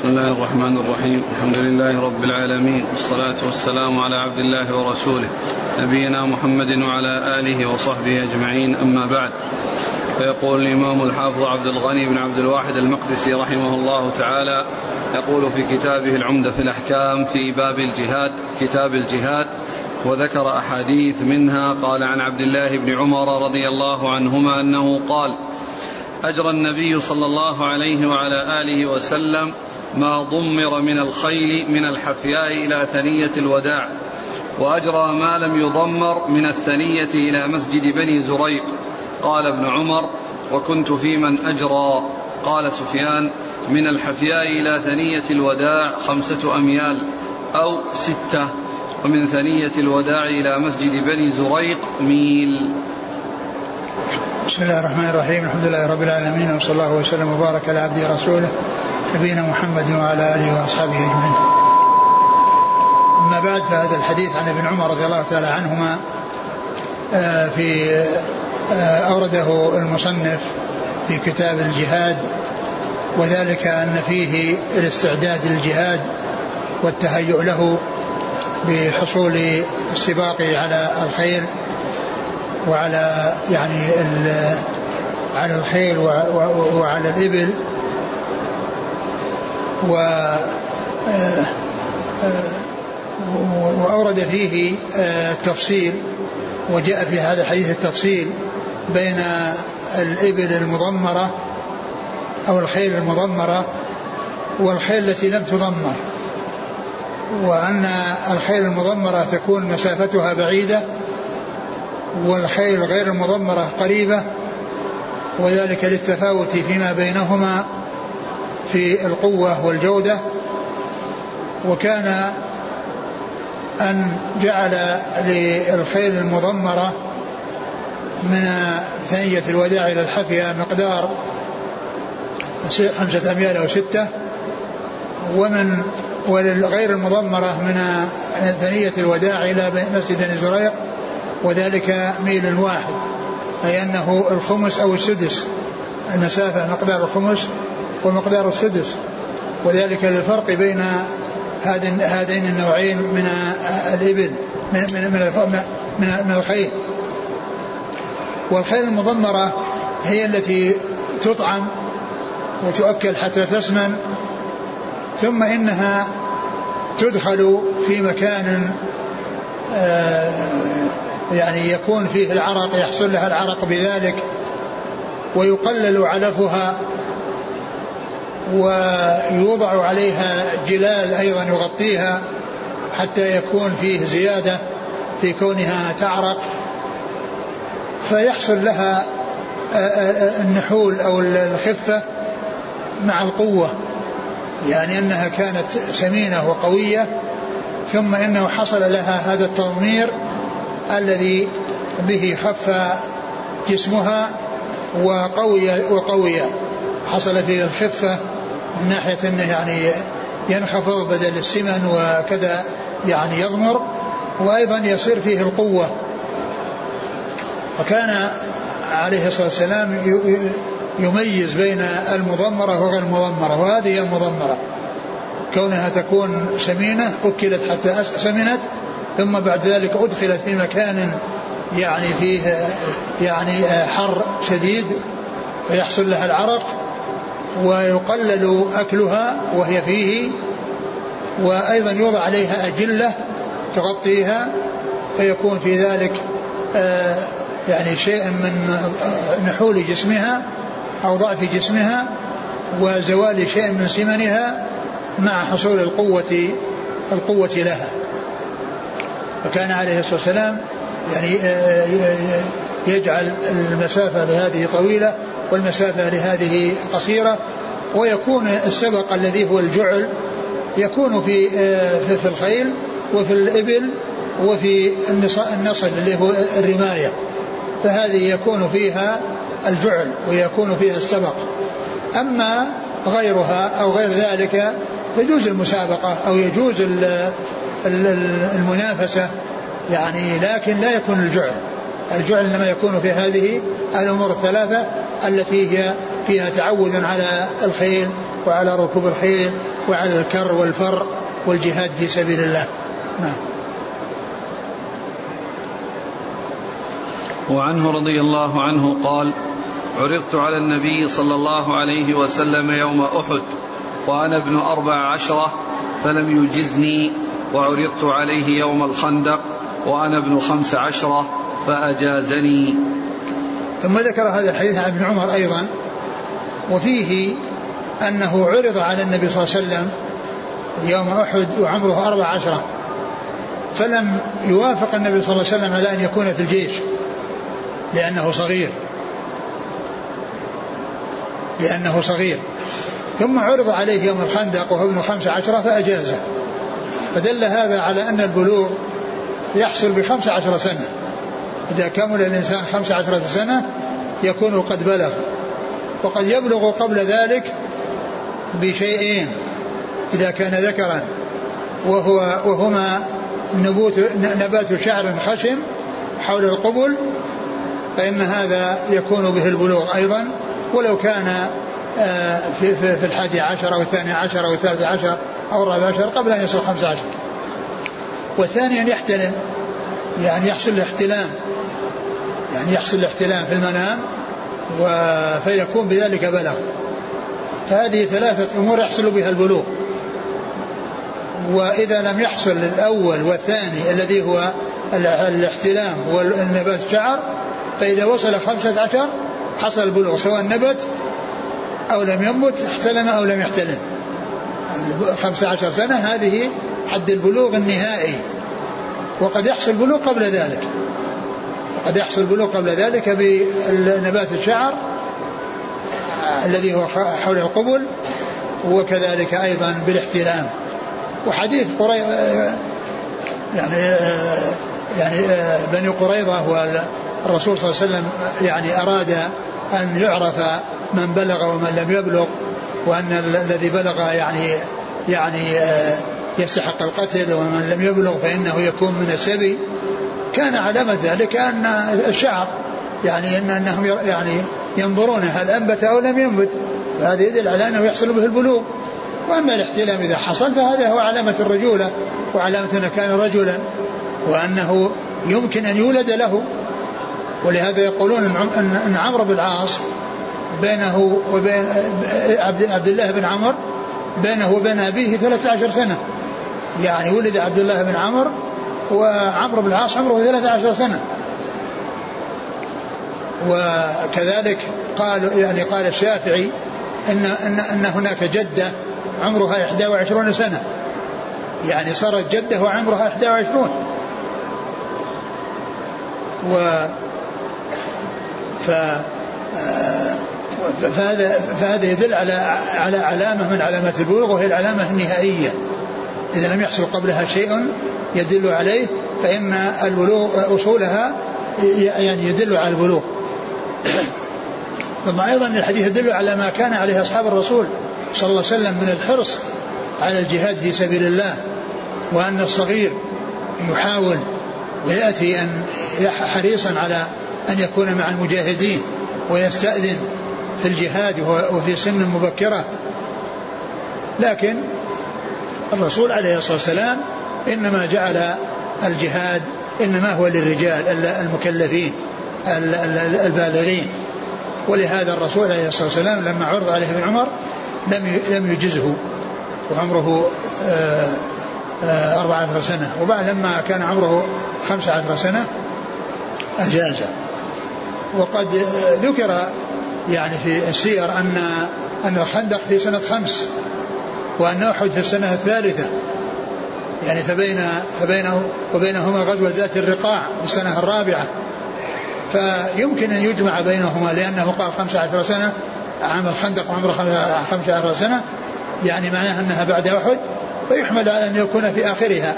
بسم الله الرحمن الرحيم. الحمد لله رب العالمين. والصلاة والسلام على عبد الله ورسوله. نبينا محمد وعلى آله وصحبه أجمعين. أما بعد فيقول الإمام الحافظ عبد الغني بن عبد الواحد المقدسي رحمه الله تعالى يقول في كتابه العمدة في الأحكام في باب الجهاد كتاب الجهاد وذكر أحاديث منها. قال عن عبد الله بن عمر رضي الله عنهما أنه قال أجرى النبي صلى الله عليه وعلى آله وسلم ما ضمر من الخيل من الحفياء إلى ثنية الوداع وأجرى ما لم يضمر من الثنية إلى مسجد بني زريق. قال ابن عمر وكنت في من أجرى قال سفيان من الحفياء إلى ثنية الوداع خمسة أميال أو ستة ومن ثنية الوداع إلى مسجد بني زريق ميل بسم الله الرحمن الرحيم الحمد لله رب العالمين وصلى الله وسلم وبارك على عبده ورسوله نبينا محمد وعلى آله وأصحابه أجمعين. أما بعد فهذا الحديث عن ابن عمر رضي الله تعالى عنهما آه، في آه، أورده المصنف في كتاب الجهاد وذلك أن فيه الاستعداد للجهاد والتهيؤ له بحصول السباق على الخير وعلى يعني على الخيل وعلى الإبل و آه، آه، وأورد فيه التفصيل آه، وجاء في هذا الحديث التفصيل بين الإبل المضمرة أو الخيل المضمرة والخيل التي لم تضمر وأن الخيل المضمرة تكون مسافتها بعيدة والخيل غير المضمرة قريبة وذلك للتفاوت فيما بينهما في القوة والجودة. وكان أن جعل للخيل المضمرة من ثنية الوداع إلى الحفية مقدار خمسة أميال أو ستة ومن وللغير المضمرة من ثنية الوداع إلى مسجد بني زريق. وذلك ميل واحد أي أنه الخمس أو السدس. المسافة مقدار الخمس ومقدار السدس. وذلك للفرق بين هذين النوعين من الإبل من من من, من, الخيل. والخيل المضمرة هي التي تطعم وتؤكل حتى تسمن ثم إنها تدخل في مكان آه يعني يكون فيه العرق يحصل لها العرق بذلك ويقلل علفها ويوضع عليها جلال أيضا يغطيها حتى يكون فيه زيادة في كونها تعرق. فيحصل لها النحول أو الخفة مع القوة يعني أنها كانت سمينة وقوية ثم إنه حصل لها هذا التضمير الذي به خف جسمها وقوي وقوي. حصل فيه الخفة من ناحية أنه يعني ينخفض بدل السمن وكذا يعني يضمر وأيضا يصير فيه القوة. فكان عليه الصلاة والسلام يميز بين المضمرة وغير المضمرة وهذه المضمرة. كونها تكون سمينة أكلت حتى سمنت ثم بعد ذلك أدخلت في مكان يعني فيه يعني حر شديد فيحصل لها العرق ويقلل أكلها وهي فيه وأيضا يوضع عليها أجلة تغطيها فيكون في ذلك آه، يعني شيء من نحول جسمها أو ضعف جسمها وزوال شيء من سمنها مع حصول القوة القوة لها. فكان عليه الصلاة والسلام يعني آه، آه، يجعل المسافة لهذه طويلة والمسافة لهذه قصيرة ويكون السبق الذي هو الجعل يكون في آه، في الخيل وفي الإبل وفي النصل اللي هو الرماية. فهذه يكون فيها الجعل ويكون فيها السبق. أما غيرها أو غير ذلك تجوز المسابقة أو يجوز المنافسة يعني لكن لا يكون الجعل. الجعل إنما يكون في هذه الأمور الثلاثة التي هي في فيها تعود على الخيل وعلى ركوب الخيل وعلى الكر والفر والجهاد في سبيل الله. نعم. وعنه رضي الله عنه قال عرضت على النبي صلى الله عليه وسلم يوم أحد وأنا ابن أربع عشرة فلم يجزني وعرضت عليه يوم الخندق وأنا ابن خمس عشرة فأجازني. ثم ذكر هذا الحديث عن ابن عمر أيضا وفيه أنه عرض على النبي صلى الله عليه وسلم يوم أحد وعمره أربع عشرة فلم يوافق النبي صلى الله عليه وسلم على أن يكون في الجيش لأنه صغير. لأنه صغير. ثم عرض عليه يوم الخندق وهو ابن خمس عشرة فأجازه. فدل هذا على أن البلوغ يحصل بخمس عشرة سنة. إذا كمل الإنسان خمس عشرة سنة يكون قد بلغ. وقد يبلغ قبل ذلك بشيئين إذا كان ذكرا. وهو وهما نبوت نبات شعر خشن حول القبل فإن هذا يكون به البلوغ أيضا. ولو كان في, في, في الحادي عشر أو الثاني عشر أو الثالث عشر أو الرابع عشر قبل أن يصل خمس عشر. والثاني أن يحتلم يعني يحصل الاحتلام يعني يحصل الاحتلام في المنام فيكون بذلك بلغ فهذه ثلاثة أمور يحصل بها البلوغ. وإذا لم يحصل الأول والثاني الذي هو الاحتلام والنبات الشعر فإذا وصل خمسة عشر حصل البلوغ سواء نبت أو لم ينبت احتلم أو لم يحتلم. خمسة عشر سنة هذه حد البلوغ النهائي. وقد يحصل بلوغ قبل ذلك. قد يحصل بلوغ قبل ذلك بنبات الشعر الذي هو حول القبل وكذلك أيضا بالاحتلام. وحديث قري يعني يعني بني قريظة الرسول صلى الله عليه وسلم يعني أراد أن يعرف من بلغ ومن لم يبلغ وأن الذي بلغ يعني يعني آه، يستحق القتل ومن لم يبلغ فإنه يكون من السبي. كان علامة ذلك أن الشعر يعني أن أنهم يعني ينظرون هل أنبت أو لم ينبت. فهذا يدل على أنه يحصل به البلوغ. وأما الاحتلام إذا حصل فهذا هو علامة الرجولة وعلامة أنه كان رجلا وأنه يمكن أن يولد له. ولهذا يقولون إن عمرو بن العاص بينه وبين عبد الله بن عمر بينه وبين أبيه 13 سنة. يعني ولد عبد الله بن عمر وعمرو بن العاص عمره 13 سنة. وكذلك قال يعني قال الشافعي ان ان إن هناك جدة عمرها 21 سنة. يعني صارت جدة وعمرها 21 و ف آه، فهذا فهذا يدل على على علامة من علامات البلوغ وهي العلامة النهائية. إذا لم يحصل قبلها شيء يدل عليه فان البلوغ أصولها يعني يدل على البلوغ. ثم أيضا الحديث يدل على ما كان عليه أصحاب الرسول صلى الله عليه وسلم من الحرص على الجهاد في سبيل الله وأن الصغير يحاول ويأتي أن حريصا على أن يكون مع المجاهدين ويستأذن في الجهاد وفي سن مبكرة. لكن الرسول عليه الصلاة والسلام إنما جعل الجهاد إنما هو للرجال المكلفين البالغين. ولهذا الرسول عليه الصلاة والسلام لما عرض عليه ابن عمر لم لم يجزه. وعمره آه، آه، أربعة عشر سنة. وبعد لما كان عمره خمسة عشر سنة أجازه. وقد ذكر يعني في السير أن أن الخندق في سنة خمس وأن أحد في السنة الثالثة. يعني فبين فبينه وبينهما غزوة ذات الرقاع في السنة الرابعة. فيمكن أن يجمع بينهما لأنه قال خمسة عشر سنة عام الخندق خمسة عشر سنة. يعني معناها أنها بعد أحد. ويحمل على أن يكون في آخرها.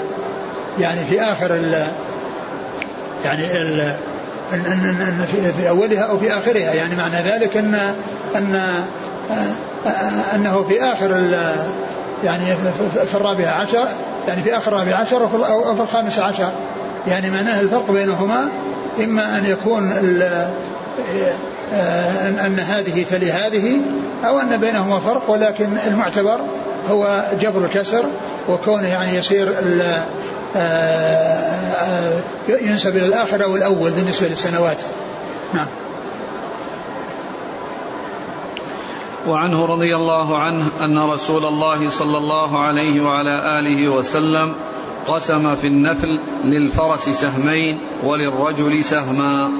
يعني في آخر ال يعني ال أن في أولها أو في آخرها. يعني معنى ذلك أن أن أنه في آخر يعني في الرابع عشر يعني في آخر الرابع عشر أو في الخامس عشر. يعني معناه الفرق بينهما إما أن يكون أن, هذه تلي هذه أو أن بينهما فرق ولكن المعتبر هو جبر الكسر وكونه يعني يصير ينسب إلى الآخر أو الأول بالنسبة للسنوات. نعم. وعنه رضي الله عنه أن رسول الله صلى الله عليه وعلى آله وسلم قسم في النفل للفرس سهمين وللرجل سهما.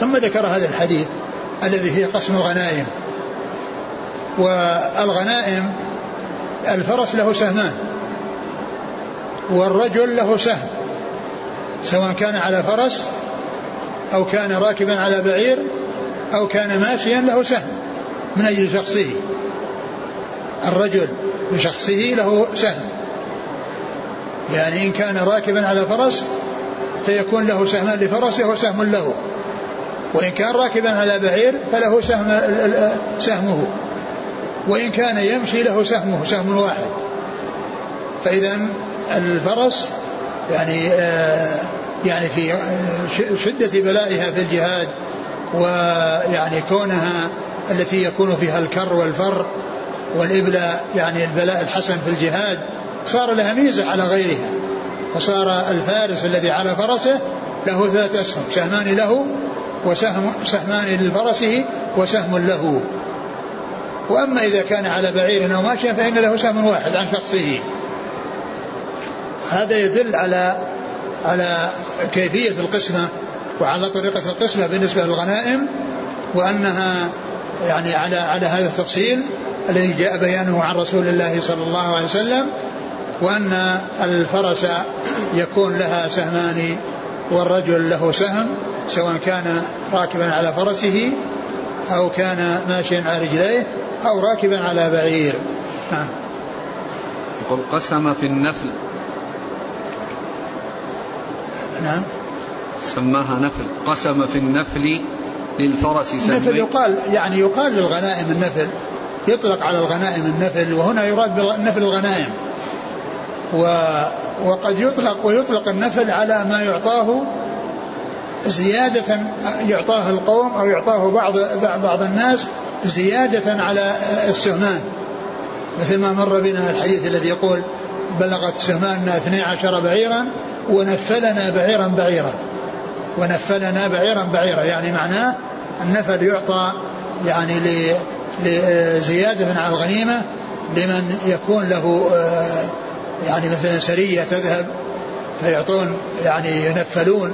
ثم ذكر هذا الحديث الذي فيه قسم الغنائم. والغنائم الفرس له سهمان. والرجل له سهم سواء كان على فرس أو كان راكبا على بعير أو كان ماشيا له سهم من أجل شخصه. الرجل بشخصه له سهم. يعني إن كان راكبا على فرس فيكون له سهمان لفرسه وسهم له. وإن كان راكبا على بعير فله سهم سهمه. وإن كان يمشي له سهمه سهم واحد. فإذا الفرس يعني آه يعني في شدة بلائها في الجهاد ويعني كونها التي يكون فيها الكر والفر والإبلاء يعني البلاء الحسن في الجهاد صار لها ميزة على غيرها. فصار الفارس الذي على فرسه له ثلاث أسهم سهمان له وسهم سهمان لفرسه وسهم له. وأما إذا كان على بعير أو ماشيا فإن له سهم واحد عن شخصه. هذا يدل على على كيفية القسمة وعلى طريقة القسمة بالنسبة للغنائم وأنها يعني على على هذا التفصيل الذي جاء بيانه عن رسول الله صلى الله عليه وسلم وأن الفرس يكون لها سهمان والرجل له سهم سواء كان راكبا على فرسه أو كان ماشيا على رجليه أو راكبا على بعير. نعم. يقول قسم في النفل نعم. سماها نفل قسم في النفل للفرس سهمين النفل يقال يعني يقال للغنائم النفل يطلق على الغنائم النفل وهنا يراد بالنفل الغنائم. و وقد يطلق ويطلق النفل على ما يعطاه زيادة يعطاه القوم أو يعطاه بعض بعض الناس زيادة على السهمان مثل ما مر بنا الحديث الذي يقول بلغت سهماننا 12 بعيرا ونفلنا بعيرا بعيرا. ونفلنا بعيرا بعيرا. يعني معناه النفل يعطى يعني لزيادة على الغنيمة لمن يكون له آه، يعني مثلا سرية تذهب فيعطون يعني ينفلون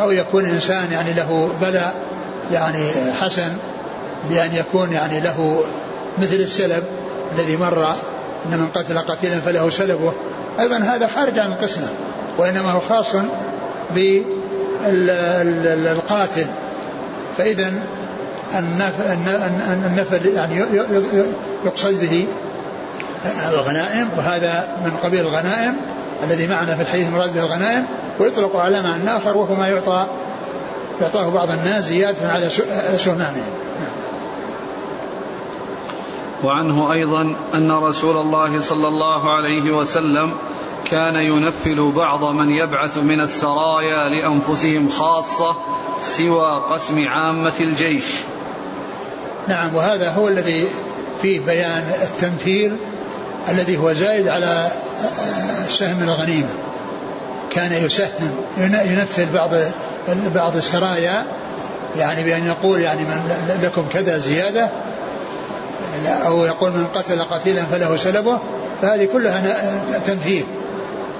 أو يكون إنسان يعني له بلاء يعني حسن بأن يكون يعني له مثل السلب الذي مر أن من قتل قتيلا فله سلبه أيضا هذا خارج عن القسمة وإنما هو خاص بالقاتل. فإذا النفل يعني يقصد به الغنائم وهذا من قبيل الغنائم الذي معنا في الحديث مراد به الغنائم. ويطلق على معنى آخر وهو ما يعطى يعطاه بعض الناس زيادة على سهمانهم وعنه أيضا أن رسول الله صلى الله عليه وسلم كان ينفل بعض من يبعث من السرايا لأنفسهم خاصة سوى قسم عامة الجيش. نعم وهذا هو الذي فيه بيان التنفيل الذي هو زايد على سهم الغنيمة. كان يسهم ينفل بعض بعض السرايا يعني بأن يقول يعني من لكم كذا زيادة أو يقول من قتل قتيلا فله سلبه فهذه كلها تنفيذ.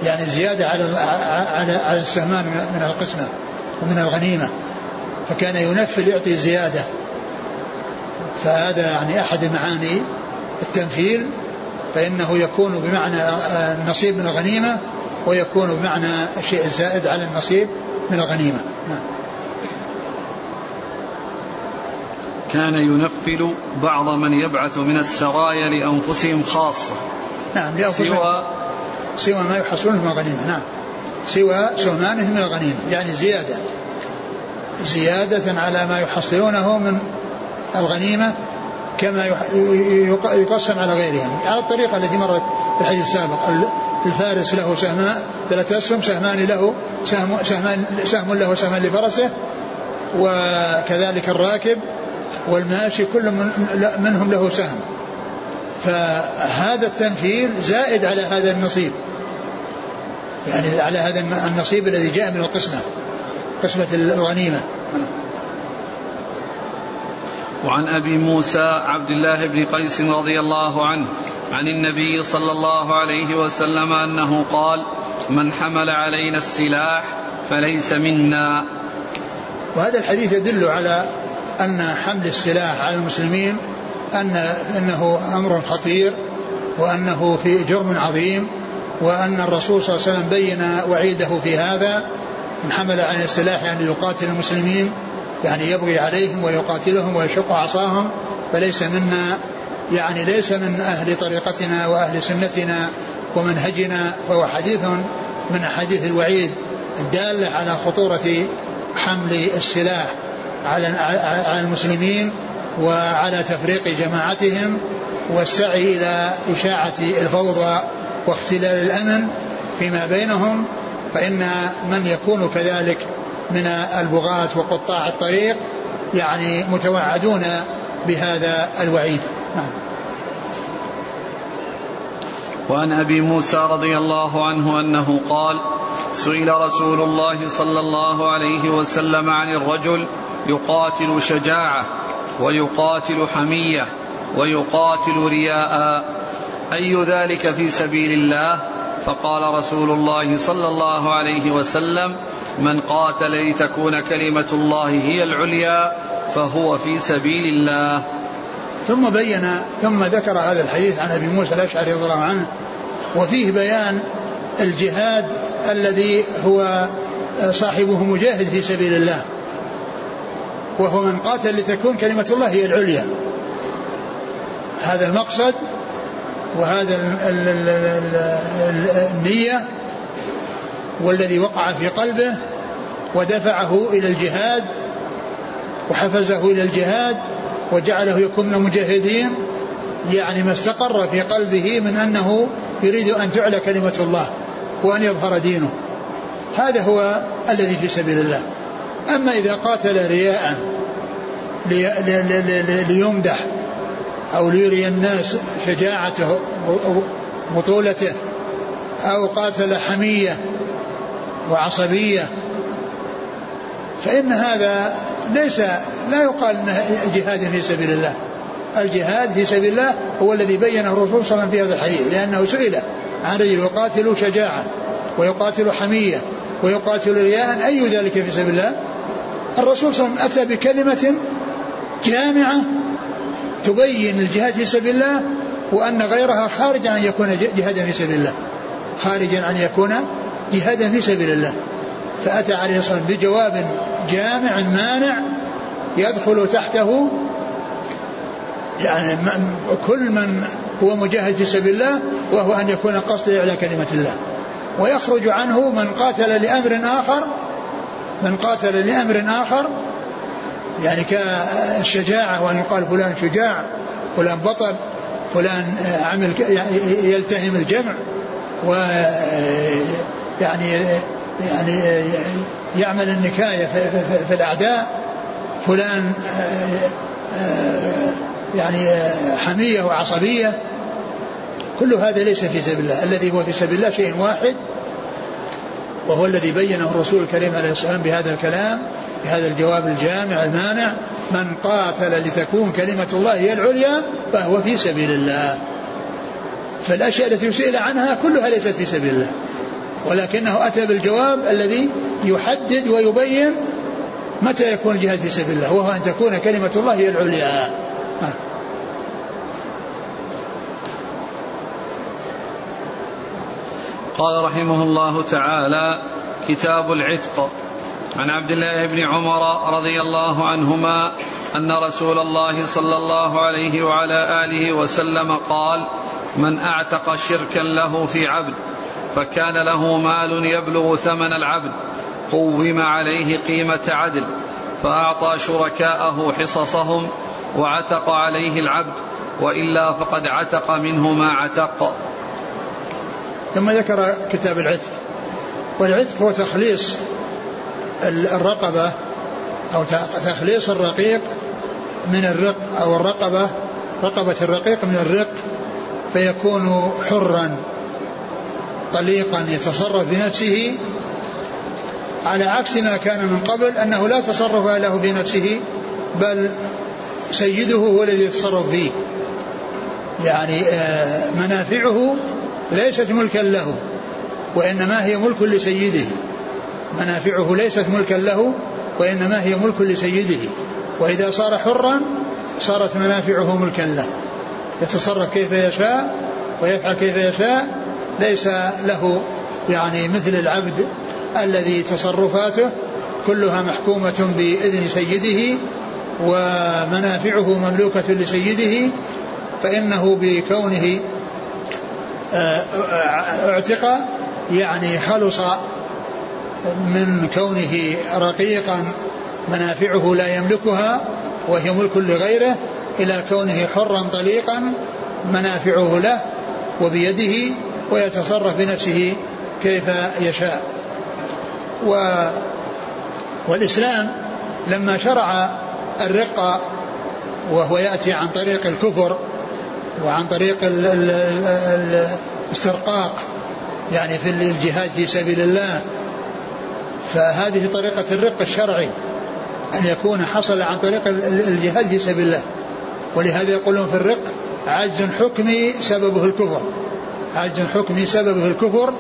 يعني زيادة على على على السهمان من القسمة ومن الغنيمة. فكان ينفل يعطي زيادة. فهذا يعني أحد معاني التنفيل فإنه يكون بمعنى النصيب من الغنيمة ويكون بمعنى الشيء الزائد على النصيب من الغنيمة. نعم. كان ينفل بعض من يبعث من السرايا لأنفسهم خاصة. نعم لأنفسهم. سوى سوى ما يحصلونه من الغنيمة نعم. سوى سهمانهم من الغنيمة يعني زيادة. زيادة على ما يحصلونه من الغنيمة كما يقسم على غيرهم. على الطريقة التي مرت في الحديث السابق. الفارس له سهمان ثلاثة أسهم سهمان له سهم, سهمان سهم له سهمان لفرسه وكذلك الراكب والماشي كل من منهم له سهم. فهذا التنفيذ زائد على هذا النصيب. يعني على هذا النصيب الذي جاء من القسمة قسمة الغنيمة. وعن أبي موسى عبد الله بن قيس رضي الله عنه عن النبي صلى الله عليه وسلم أنه قال من حمل علينا السلاح فليس منا. وهذا الحديث يدل على أن حمل السلاح على المسلمين أن إنه أمر خطير وأنه في جرم عظيم وأن الرسول صلى الله عليه وسلم بين وعيده في هذا من حمل على السلاح يعني يقاتل المسلمين يعني يبغي عليهم ويقاتلهم ويشق عصاهم فليس منا يعني ليس من أهل طريقتنا وأهل سنتنا ومنهجنا فهو حديث من أحاديث الوعيد الدالة على خطورة حمل السلاح. على على المسلمين وعلى تفريق جماعتهم والسعي إلى إشاعة الفوضى واختلال الأمن فيما بينهم فإن من يكون كذلك من البغاة وقطاع الطريق يعني متوعدون بهذا الوعيد. نعم. وعن أبي موسى رضي الله عنه أنه قال سئل رسول الله صلى الله عليه وسلم عن الرجل يقاتل شجاعة ويقاتل حمية ويقاتل رياء. أي ذلك في سبيل الله؟ فقال رسول الله صلى الله عليه وسلم من قاتل لتكون كلمة الله هي العليا فهو في سبيل الله. ثم بين ثم ذكر هذا الحديث عن أبي موسى الأشعري رضي الله عنه وفيه بيان الجهاد الذي هو صاحبه مجاهد في سبيل الله. وهو من قاتل لتكون كلمة الله هي العليا. هذا المقصد وهذا النية والذي وقع في قلبه ودفعه إلى الجهاد وحفزه إلى الجهاد وجعله يكون من المجاهدين يعني ما استقر في قلبه من أنه يريد أن تعلى كلمة الله وأن يظهر دينه. هذا هو الذي في سبيل الله. أما إذا قاتل رياء ليمدح أو ليري الناس شجاعته بطولته أو قاتل حمية وعصبية. فإن هذا ليس لا يقال إنه جهاد في سبيل الله. الجهاد في سبيل الله هو الذي بينه الرسول صلى الله عليه وسلم في هذا الحديث لأنه سئل عن رجل يقاتل شجاعة ويقاتل حمية ويقاتل رياء أي ذلك في سبيل الله؟ الرسول صلى الله عليه وسلم أتى بكلمة جامعة تبين الجهاد في سبيل الله وأن غيرها خارج عن يكون جهادا في سبيل الله. خارجا عن يكون جهادا في سبيل الله. فأتى عليه الصلاة والسلام بجواب جامع مانع يدخل تحته. يعني كل من هو مجاهد في سبيل الله وهو أن يكون قصده على كلمة الله. ويخرج عنه من قاتل لأمر آخر من قاتل لأمر آخر يعني كالشجاعة وأن يقال فلان شجاع فلان بطل فلان عمل يلتهم الجمع و يعني يعني يعمل النكاية في الأعداء فلان يعني حمية وعصبية. كل هذا ليس في سبيل الله الذي هو في سبيل الله شيء واحد. وهو الذي بينه الرسول الكريم عليه الصلاة والسلام بهذا الكلام بهذا الجواب الجامع المانع من قاتل لتكون كلمة الله هي العليا فهو في سبيل الله. فالأشياء التي سئل عنها كلها ليست في سبيل الله. ولكنه أتى بالجواب الذي يحدد ويبين متى يكون الجهاد في سبيل الله وهو أن تكون كلمة الله هي العليا. قال رحمه الله تعالى كتاب العتق. عن عبد الله بن عمر رضي الله عنهما أن رسول الله صلى الله عليه وعلى آله وسلم قال من أعتق شركا له في عبد فكان له مال يبلغ ثمن العبد قوم عليه قيمة عدل فأعطى شركاءه حصصهم وعتق عليه العبد وإلا فقد عتق منه ما عتق. ثم ذكر كتاب العتق. والعتق هو تخليص الرقبة أو تخليص الرقيق من الرق أو الرقبة رقبة الرقيق من الرق فيكون حرا طليقا يتصرف بنفسه على عكس ما كان من قبل أنه لا تصرف له بنفسه بل سيده هو الذي يتصرف فيه. يعني آه، منافعه ليست ملكا له وإنما هي ملك لسيده. منافعه ليست ملكا له وإنما هي ملك لسيده. وإذا صار حرا صارت منافعه ملكا له. يتصرف كيف يشاء ويفعل كيف يشاء. ليس له يعني مثل العبد الذي تصرفاته كلها محكومة بإذن سيده ومنافعه مملوكة لسيده فإنه بكونه اعتق يعني خلص من كونه رقيقا منافعه لا يملكها وهي ملك لغيره إلى كونه حرا طليقا منافعه له وبيده ويتصرف بنفسه كيف يشاء. و والإسلام لما شرع الرقة وهو يأتي عن طريق الكفر وعن طريق الاسترقاق يعني في الجهاد في سبيل الله. فهذه طريقة الرق الشرعي أن يكون حصل عن طريق الجهاد في سبيل الله. ولهذا يقولون في الرق عجز حكمي سببه الكفر. عجز حكمي سببه الكفر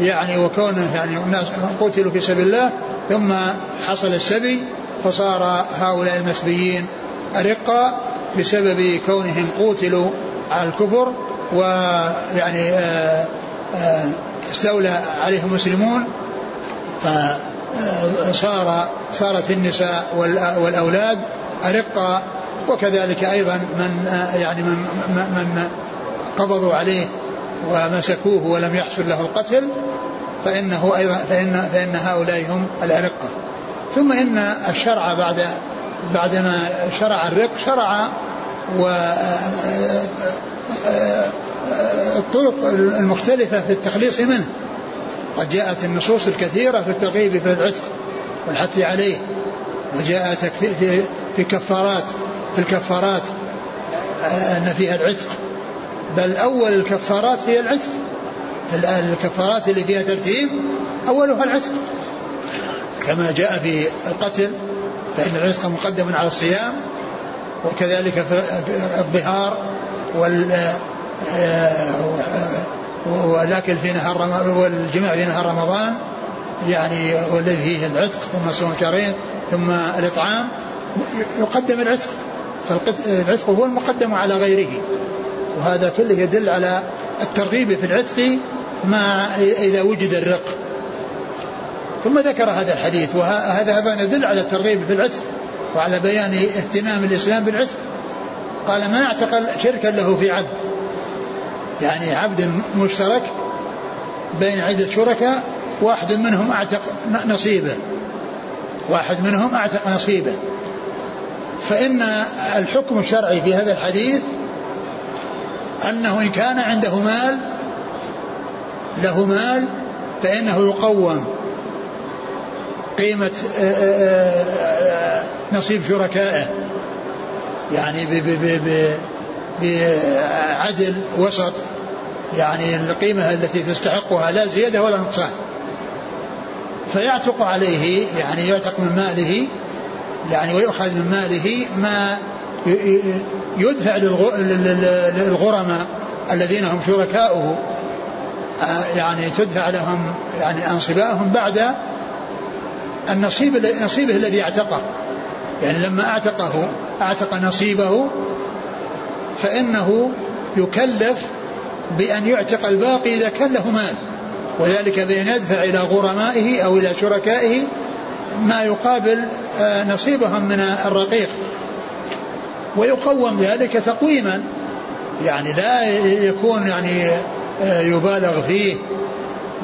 يعني وكونه يعني الناس قتلوا في سبيل الله ثم حصل السبي فصار هؤلاء المسبيين أرقا بسبب كونهم قتلوا على الكفر ويعني آه، آه، استولى عليهم المسلمون فصار صارت النساء والأولاد أرقا وكذلك أيضا من آه، يعني من من قبضوا عليه ومسكوه ولم يحصل له القتل فإنه أيضا فإن فإن هؤلاء هم الأرقة. ثم إن الشرع بعد بعدما شرع الرق شرع و الطرق المختلفة في التخليص منه. قد جاءت النصوص الكثيرة في الترغيب في العتق والحث عليه وجاءت في في كفارات في الكفارات أن فيها العتق. بل أول الكفارات هي العتق. الكفارات اللي فيها ترتيب أولها العتق. كما جاء في القتل فإن العتق مقدم على الصيام وكذلك في الظهار وال ولكن في نهار والجماع في نهار رمضان يعني والذي فيه العتق ثم صوم شهرين ثم الإطعام يقدم العتق. فالعتق هو المقدم على غيره. وهذا كله يدل على الترغيب في العتق ما إذا وجد الرق. ثم ذكر هذا الحديث وهذا أيضا يدل على الترغيب في العتق. وعلى بيان اهتمام الإسلام بالعتق قال ما اعتقل شركا له في عبد يعني عبد مشترك بين عدة شركاء واحد منهم اعتق نصيبه واحد منهم اعتق نصيبه. فإن الحكم الشرعي في هذا الحديث أنه إن كان عنده مال له مال فإنه يقوم قيمة آه، آه، آه، نصيب شركائه. يعني بعدل وسط. يعني القيمة التي تستحقها لا زيادة ولا نقصان. فيعتق عليه يعني يعتق من ماله يعني ويؤخذ من ماله ما يدفع للغرماء الذين هم شركاؤه. يعني تدفع لهم يعني انصبائهم بعد النصيب نصيبه الذي اعتقه. يعني لما اعتقه اعتق نصيبه فإنه يكلف بأن يعتق الباقي إذا كان له مال. وذلك بأن يدفع إلى غرمائه أو إلى شركائه ما يقابل آه، نصيبهم من الرقيق. ويقوم ذلك تقويما. يعني لا يكون يعني آه، يبالغ فيه.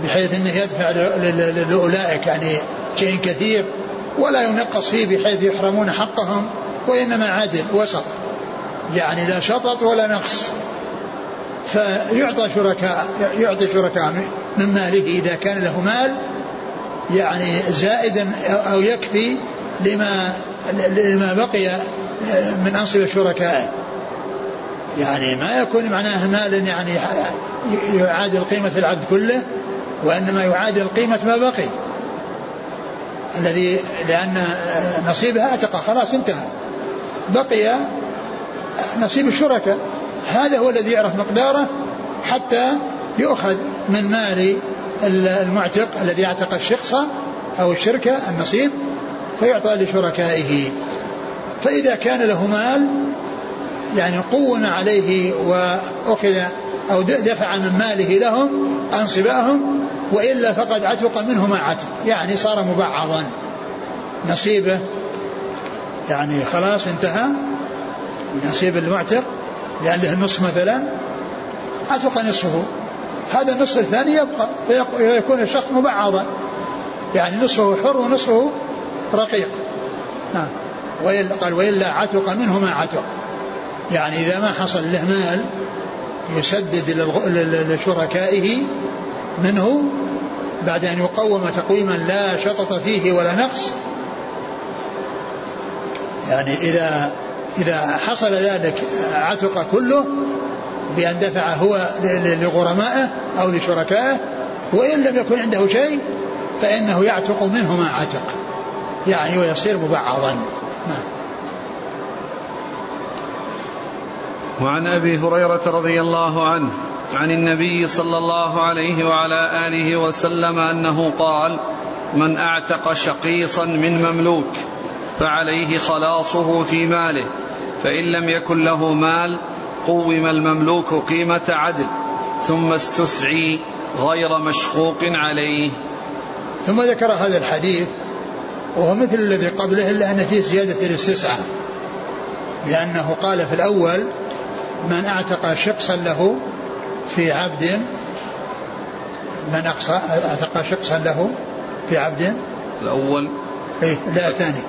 بحيث إنه يدفع لأولئك يعني شيء كثير ولا ينقص فيه بحيث يحرمون حقهم وإنما عدل وسط يعني لا شطط ولا نقص. فيعطى شركاء يعطي شركاء من ماله إذا كان له مال يعني زائدا أو يكفي لما لما بقي من أنصبة شركائه. يعني ما يكون معناه مال يعني يعادل قيمة العبد كله وإنما يعادل قيمة ما بقي. الذي لأن نصيبها أتقى. خلاص انتهى. بقي نصيب الشركاء. هذا هو الذي يعرف مقداره حتى يؤخذ من مال المعتق الذي أعتق الشخص أو الشركة النصيب فيعطى لشركائه. فإذا كان له مال يعني قوم عليه وأخذ أو دفع من ماله لهم أنصباهم وإلا فقد عتق منه ما عتق. يعني صار مبعضا. نصيبه يعني خلاص انتهى. نصيب المعتق لأن له النصف مثلا. عتق نصفه. هذا النصف الثاني يبقى فيكون الشخص مبعضا. يعني نصفه حر ونصفه رقيق. نعم قال وإلا عتق منه ما عتق. يعني إذا ما حصل له مال يسدد لشركائه منه بعد أن يقوم تقويما لا شطط فيه ولا نقص. يعني إذا إذا حصل ذلك عتق كله بأن دفع هو لغرمائه أو لشركائه وإن لم يكن عنده شيء فإنه يعتق منه ما عتق. يعني ويصير مبعضا. وعن أبي هريرة رضي الله عنه عن النبي صلى الله عليه وعلى آله وسلم أنه قال من أعتق شقيصا من مملوك فعليه خلاصه في ماله فإن لم يكن له مال قوم المملوك قيمة عدل ثم استسعي غير مشقوق عليه. ثم ذكر هذا الحديث وهو مثل الذي قبله إلا أن فيه زيادة الاستسعاء لأنه قال في الأول من أعتق شقصا له في عبد من أقصى أعتق شقصا له في عبد. الأول. إيه لا الثاني.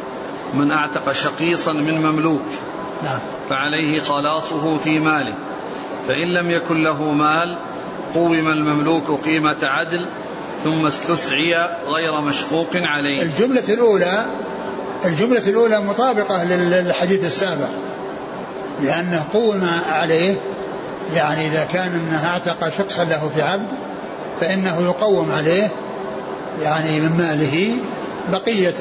من أعتق شقيصا من مملوك. نعم. فعليه خلاصه في ماله. فإن لم يكن له مال قوم المملوك قيمة عدل ثم استسعي غير مشقوق عليه. الجملة الأولى الجملة الأولى مطابقة للحديث السابق. لأنه قوم عليه يعني إذا كان أنه أعتق شخصا له في عبد فإنه يقوم عليه يعني من ماله بقية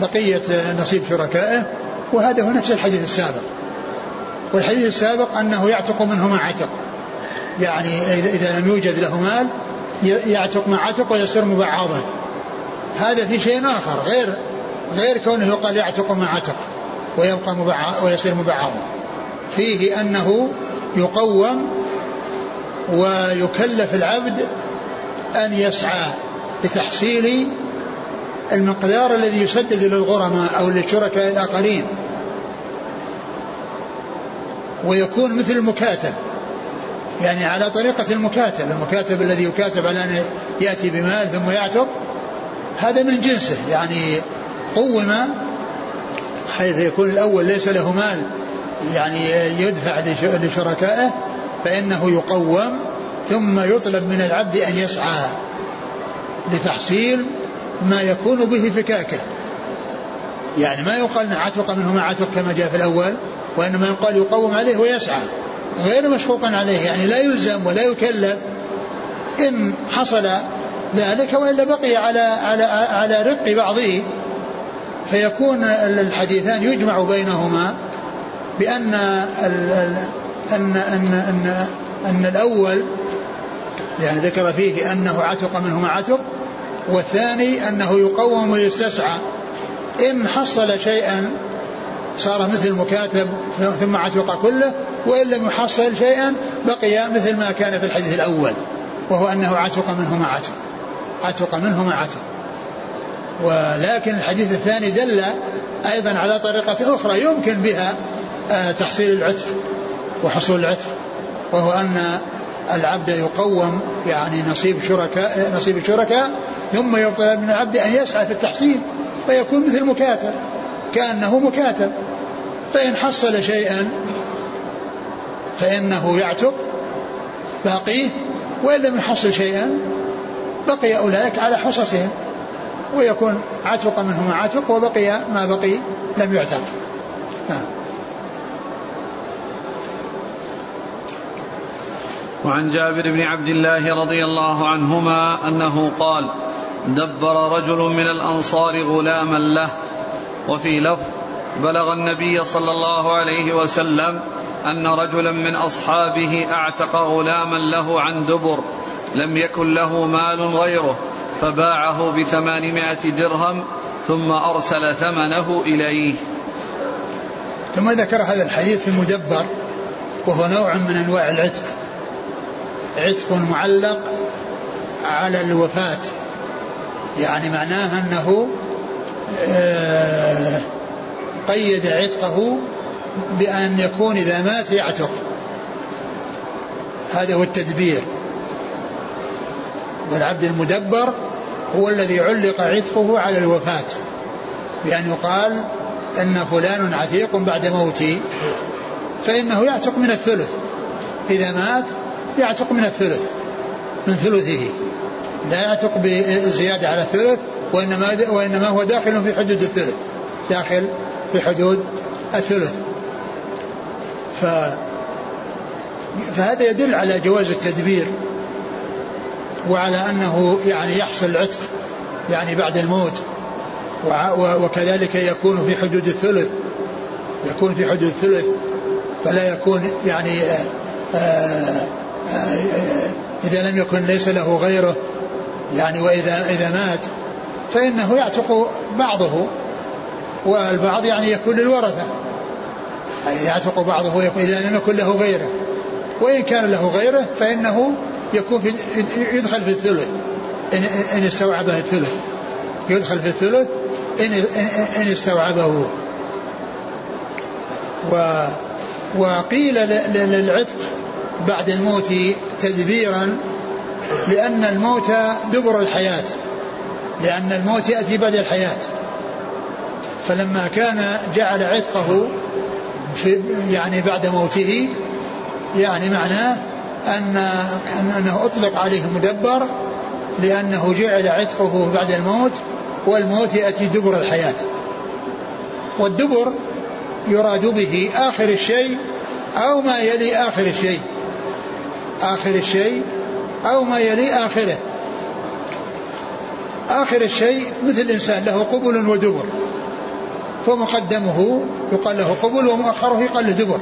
بقية نصيب شركائه وهذا هو نفس الحديث السابق. والحديث السابق أنه يعتق منه ما عتق. يعني إذا لم يوجد له مال يعتق ما عتق ويصير مبعضا. هذا في شيء آخر غير غير كونه يقال يعتق ما عتق. ويبقى مبعض ويصير مبعضا فيه أنه يقوم ويكلف العبد أن يسعى لتحصيل المقدار الذي يسدد للغرماء أو للشركاء الآخرين. ويكون مثل المكاتب. يعني على طريقة المكاتب. المكاتب الذي يكاتب على أن يأتي بمال ثم يعتق هذا من جنسه. يعني قوم حيث يكون الأول ليس له مال يعني يدفع لشركائه فإنه يقوم ثم يطلب من العبد أن يسعى لتحصيل ما يكون به فكاكه. يعني ما يقال عتق منه ما عتق كما جاء في الأول وإنما يقال يقوم عليه ويسعى غير مشقوق عليه يعني لا يلزم ولا يكلف. إن حصل ذلك وإلا بقي على على على رق بعضه. فيكون الحديثان يجمع بينهما بأن أن أن أن أن الأول يعني ذكر فيه أنه عتق منه ما عتق والثاني أنه يقوم ويستسعى. إن حصل شيئا صار مثل المكاتب ثم عتق كله وإن لم يحصل شيئا بقي مثل ما كان في الحديث الأول وهو أنه عتق منه ما عتق. عتق منه ما عتق. ولكن الحديث الثاني دل أيضا على طريقة أخرى يمكن بها آه، تحصيل العتق وحصول العتق وهو أن العبد يقوم يعني نصيب شركاء نصيب الشركاء ثم يطلب من العبد أن يسعى في التحصيل فيكون مثل مكاتب كأنه مكاتب. فإن حصل شيئا فإنه يعتق باقيه وإن لم يحصل شيئا بقي أولئك على حصصهم. ويكون عتق منه ما عتق وبقي ما بقي لم يعتق. نعم. وعن جابر بن عبد الله رضي الله عنهما أنه قال دبر رجل من الأنصار غلاما له وفي لفظ بلغ النبي صلى الله عليه وسلم أن رجلا من أصحابه أعتق غلاما له عن دبر. لم يكن له مال غيره فباعه بثمانمائة درهم ثم أرسل ثمنه إليه. ثم ذكر هذا الحديث في المدبر وهو نوع من أنواع العتق. عتق معلق على الوفاة. يعني معناه أنه آه، قيد عتقه بأن يكون إذا مات يعتق. هذا هو التدبير. والعبد المدبر هو الذي علق عتقه على الوفاة بأن يقال أن فلان عتيق بعد موتي فإنه يعتق من الثلث إذا مات يعتق من الثلث من ثلثه لا يعتق بزيادة على الثلث وإنما, وإنما هو داخل في حدود الثلث داخل في حدود الثلث. ف فهذا يدل على جواز التدبير. وعلى أنه يعني يحصل العتق يعني بعد الموت. وكذلك يكون في حدود الثلث يكون في حدود الثلث. فلا يكون يعني آه، آآ آه، إذا لم يكن ليس له غيره يعني وإذا إذا مات فإنه يعتق بعضه. والبعض يعني يكون للورثة. يعني يعتق بعضه إذا لم يكن له غيره. وإن كان له غيره فإنه يكون في يدخل في الثلث. إن, إن استوعبه الثلث. يدخل في الثلث إن, إن استوعبه. و وقيل للعتق بعد الموت تدبيرا لأن الموت دبر الحياة. لأن الموت يأتي بعد الحياة. فلما كان جعل عتقه في يعني بعد موته يعني معناه أن أنه أطلق عليه مدبر لأنه جعل عتقه بعد الموت والموت يأتي دبر الحياة. والدبر يراد به آخر الشيء أو ما يلي آخر الشيء. آخر الشيء أو ما يلي آخره. آخر الشيء مثل الإنسان له قبل ودبر. فمقدمه يقال له قبل ومؤخره يقال له دبر.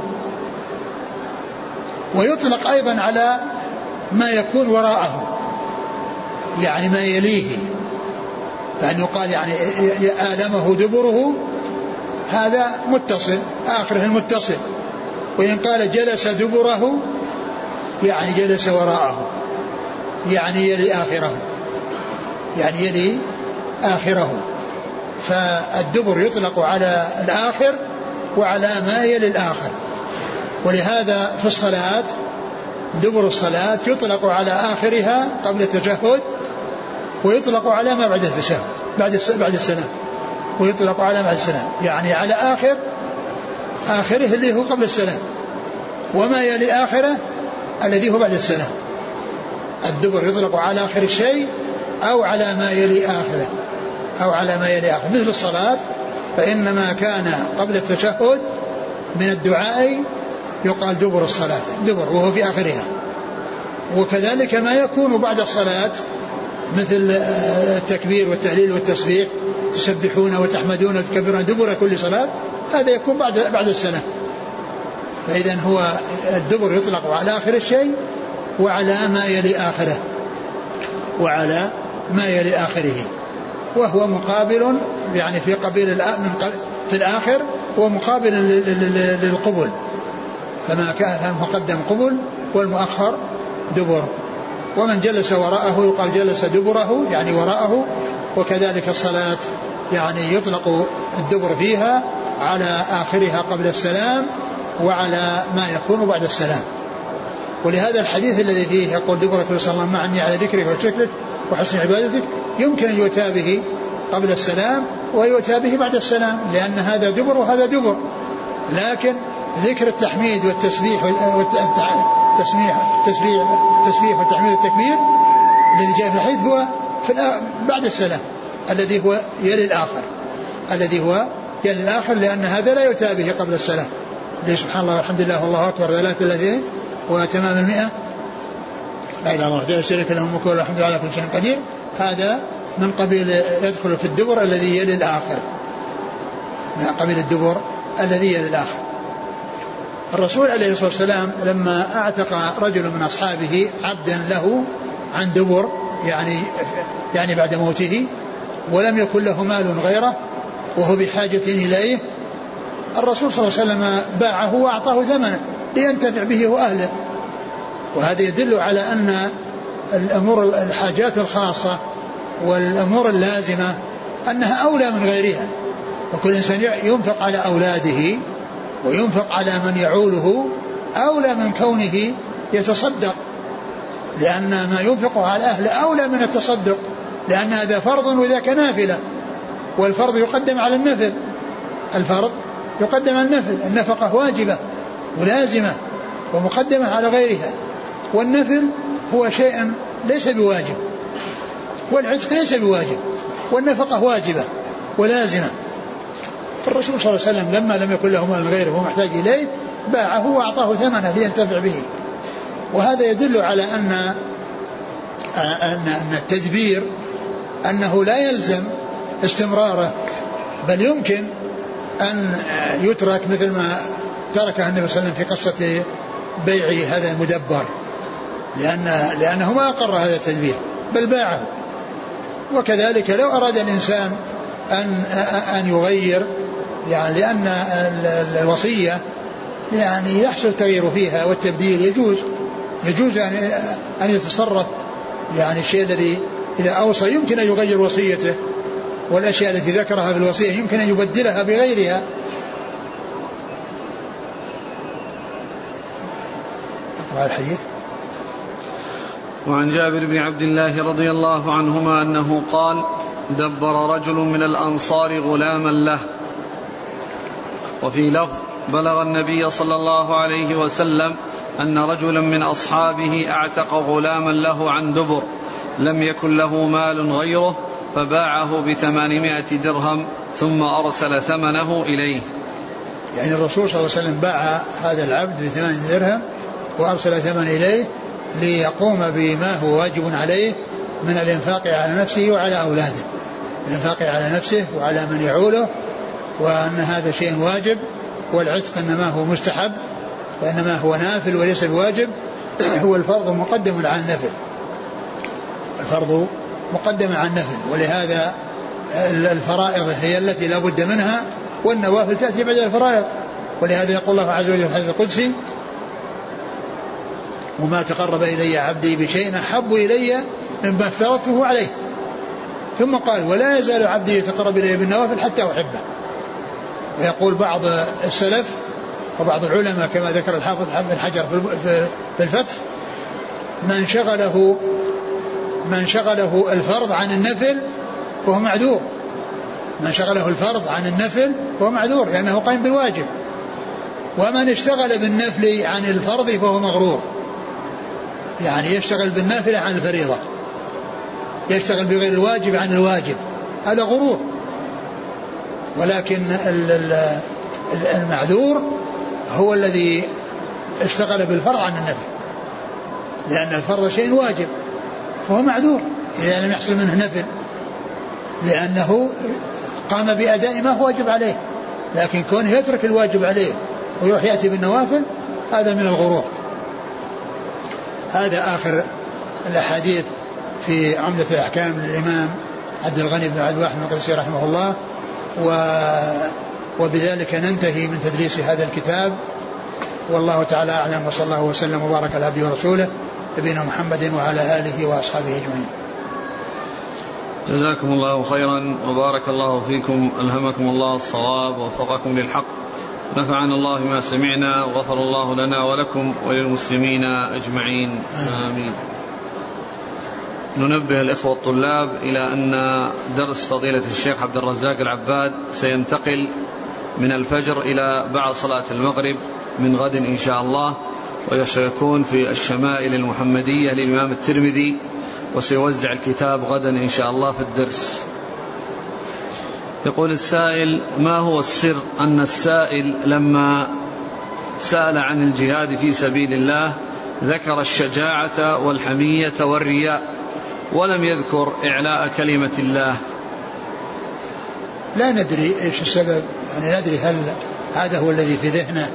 ويطلق أيضا على ما يكون وراءه يعني ما يليه فأن يقال يعني آلمه دبره هذا متصل آخره المتصل وإن قال جلس دبره يعني جلس وراءه يعني يلي آخره يعني يلي آخره. فالدبر يطلق على الآخر وعلى ما يلي الآخر. ولهذا في الصلاة دبر الصلاة يطلق على آخرها قبل التشهد ويطلق على ما بعد التشهد بعد بعد السلام ويطلق على بعد السلام يعني على آخر آخره اللي هو قبل السلام وما يلي آخره الذي هو بعد السلام الدبر يطلق على آخر الشيء أو على ما يلي آخره أو على ما يلي آخره. مثل الصلاة فإن ما كان قبل التشهد من الدعاء يقال دبر الصلاة دبر وهو في آخرها. وكذلك ما يكون بعد الصلاة مثل آه، التكبير والتهليل والتسبيح تسبحون وتحمدون وتكبرون دبر كل صلاة هذا يكون بعد بعد السنة. فإذا هو الدبر يطلق على آخر الشيء وعلى ما يلي آخره وعلى ما يلي آخره. وهو مقابل يعني في قبيل في الآخر هو مقابل للقبل فما كان المقدم قبل والمؤخر دبر. ومن جلس وراءه يقال جلس دبره يعني وراءه وكذلك الصلاة يعني يطلق الدبر فيها على آخرها قبل السلام وعلى ما يكون بعد السلام. ولهذا الحديث الذي فيه يقول دبرك صلى الله معني على ذكرك وشكرك وحسن عبادتك. يمكن أن يؤتى به قبل السلام ويؤتى به بعد السلام لأن هذا دبر وهذا دبر. لكن ذكر التحميد والتسبيح والتسبيح التسبيح التسبيح والتحميد والتكبير الذي جاء في الحديث هو في بعد السلام الذي هو يلي الآخر. الذي هو يلي الآخر لأن هذا لا يؤتى به قبل السلام. سبحان الله والحمد لله والله أكبر. ثلاثة الذين وتمام المئة. لا إله إلا الله وحده شريك له الملك والحمد على كل شيء قدير. هذا من قبيل يدخل في الدبر الذي يلي الآخر. من قبيل الدبر الذي يلي الآخر الرسول عليه الصلاة والسلام لما أعتق رجل من أصحابه عبدا له عن دبر يعني يعني بعد موته ولم يكن له مال غيره وهو بحاجة إليه الرسول صلى الله عليه وسلم باعه وأعطاه ثمنه لينتفع به وأهله. وهذا يدل على أن الأمور الحاجات الخاصة والأمور اللازمة أنها أولى من غيرها. وكل إنسان ينفق على أولاده وينفق على من يعوله أولى من كونه يتصدق. لأن ما ينفق على أهله أولى من التصدق لأن هذا فرض وذاك نافلة. والفرض يقدم على النفل. الفرض يقدم على النفل. النفقة واجبة ولازمة ومقدمة على غيرها. والنفل هو شيء ليس بواجب والعتق ليس بواجب والنفقة واجبة ولازمة. فالرسول صلى الله عليه وسلم لما لم يكن له مال غيره وهو محتاج إليه باعه وأعطاه ثمنه لينتفع به. وهذا يدل على أن أن التدبير أنه لا يلزم استمراره بل يمكن أن يترك مثل ما تركه النبي صلى الله عليه وسلم في قصة بيع هذا المدبر. لأن لأنه ما أقر هذا التدبير بل باعه. وكذلك لو أراد الإنسان أن أن يغير يعني لأن الوصية يعني يحصل التغيير فيها والتبديل يجوز. يجوز أن أن يتصرف يعني الشيء الذي إذا أوصى يمكن أن يغير وصيته والأشياء التي ذكرها في الوصية يمكن أن يبدلها بغيرها. أقرأ الحديث. وعن جابر بن عبد الله رضي الله عنهما أنه قال دبر رجل من الأنصار غلاما له. وفي لفظ بلغ النبي صلى الله عليه وسلم أن رجلا من أصحابه أعتق غلاما له عن دبر لم يكن له مال غيره فباعه بثمانمائة درهم ثم أرسل ثمنه إليه. يعني الرسول صلى الله عليه وسلم باع هذا العبد بثمانية درهم وأرسل ثمن إليه ليقوم بما هو واجب عليه من الإنفاق على نفسه وعلى أولاده. الإنفاق على نفسه وعلى من يعوله وأن هذا شيء واجب والعتق إنما هو مستحب وإنما هو نافل وليس بواجب هو الفرض مقدم على النفل. الفرض مقدم على النفل ولهذا الفرائض هي التي لا بد منها والنوافل تأتي بعد الفرائض. ولهذا يقول الله عز وجل في الحديث القدسي وما تقرب إلي عبدي بشيء أحب إلي مما افترضته عليه. ثم قال ولا يزال عبدي يتقرب إلي بالنوافل حتى أحبه. ويقول بعض السلف وبعض العلماء كما ذكر الحافظ بن حجر في الفتح من شغله من شغله الفرض عن النفل فهو معذور. من شغله الفرض عن النفل فهو معذور لأنه قائم بالواجب. ومن اشتغل بالنفل عن الفرض فهو مغرور. يعني يشتغل بالنافلة عن الفريضة يشتغل بغير الواجب عن الواجب هذا غرور. ولكن المعذور هو الذي اشتغل بالفرض عن النفل لأن الفرض شيء واجب فهو معذور. إذا لم يحصل منه نفل لأنه قام بأداء ما هو واجب عليه. لكن كونه يترك الواجب عليه ويروح يأتي بالنوافل هذا من الغرور. هذا آخر الأحاديث في عمدة الأحكام للإمام عبد الغني بن عبد الواحد المقدسي رحمه الله. و وبذلك ننتهي من تدريس هذا الكتاب. والله تعالى أعلم وصلى الله وسلم وبارك على عبده ورسوله نبينا محمد وعلى آله وأصحابه أجمعين. جزاكم الله خيرا وبارك الله فيكم ألهمكم الله الصواب ووفقكم للحق. نفعنا الله ما سمعنا وغفر الله لنا ولكم وللمسلمين أجمعين. آمين. ننبه الإخوة الطلاب إلى أن درس فضيلة الشيخ عبد الرزاق العباد سينتقل من الفجر إلى بعد صلاة المغرب من غد إن شاء الله وسيكون في الشمائل المحمدية للإمام الترمذي وسيوزع الكتاب غدا إن شاء الله في الدرس. يقول السائل ما هو السر أن السائل لما سأل عن الجهاد في سبيل الله ذكر الشجاعة والحمية والرياء؟ ولم يذكر إعلاء كلمة الله. لا ندري إيش السبب. يعني ندري هل هذا هو الذي في ذهنه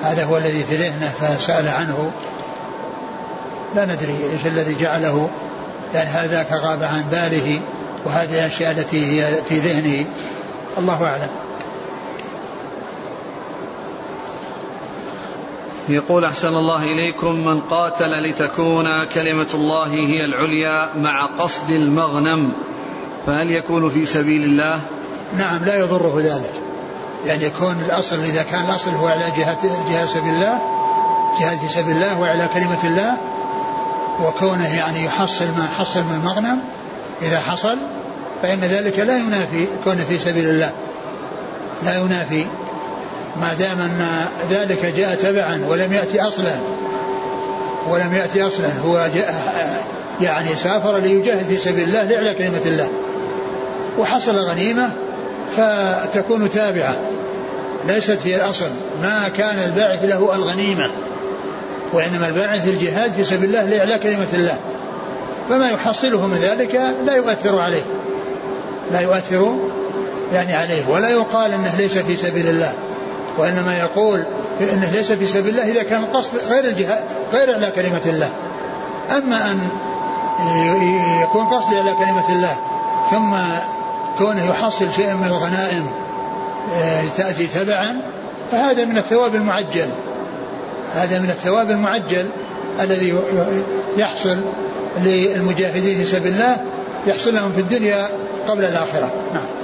هذا هو الذي في ذهنه فسأل عنه. لا ندري إيش الذي جعله. يعني هذاك غاب عن باله وهذه الأشياء التي هي في ذهنه. الله أعلم. يقول أحسن الله إليكم من قاتل لتكون كلمة الله هي العليا مع قصد المغنم فهل يكون في سبيل الله؟ نعم لا يضره ذلك. يعني يكون الأصل إذا كان الأصل هو على جهة جهة سبيل الله جهاد في سبيل الله وعلى كلمة الله وكونه يعني يحصل ما حصل من المغنم إذا حصل فإن ذلك لا ينافي كونه في سبيل الله. لا ينافي. ما دام أن ذلك جاء تبعا ولم يأتي أصلا ولم يأتي أصلا هو جاء يعني سافر ليجاهد في سبيل الله لإعلاء كلمة الله. وحصل غنيمة فتكون تابعة. ليست في الأصل. ما كان الباعث له الغنيمة وإنما الباعث الجهاد في سبيل الله لإعلاء كلمة الله. فما يحصله من ذلك لا يؤثر عليه. لا يؤثر يعني عليه ولا يقال إنه ليس في سبيل الله. وإنما يقول إنه ليس في سبيل الله إذا كان القصد غير الجهاد غير على كلمة الله. أما أن يكون قصدي على كلمة الله ثم كونه يحصل شيئا من الغنائم آه، تأتي تبعا فهذا من الثواب المعجل. هذا من الثواب المعجل الذي يحصل للمجاهدين في سبيل الله يحصل لهم في الدنيا قبل الآخرة. نعم.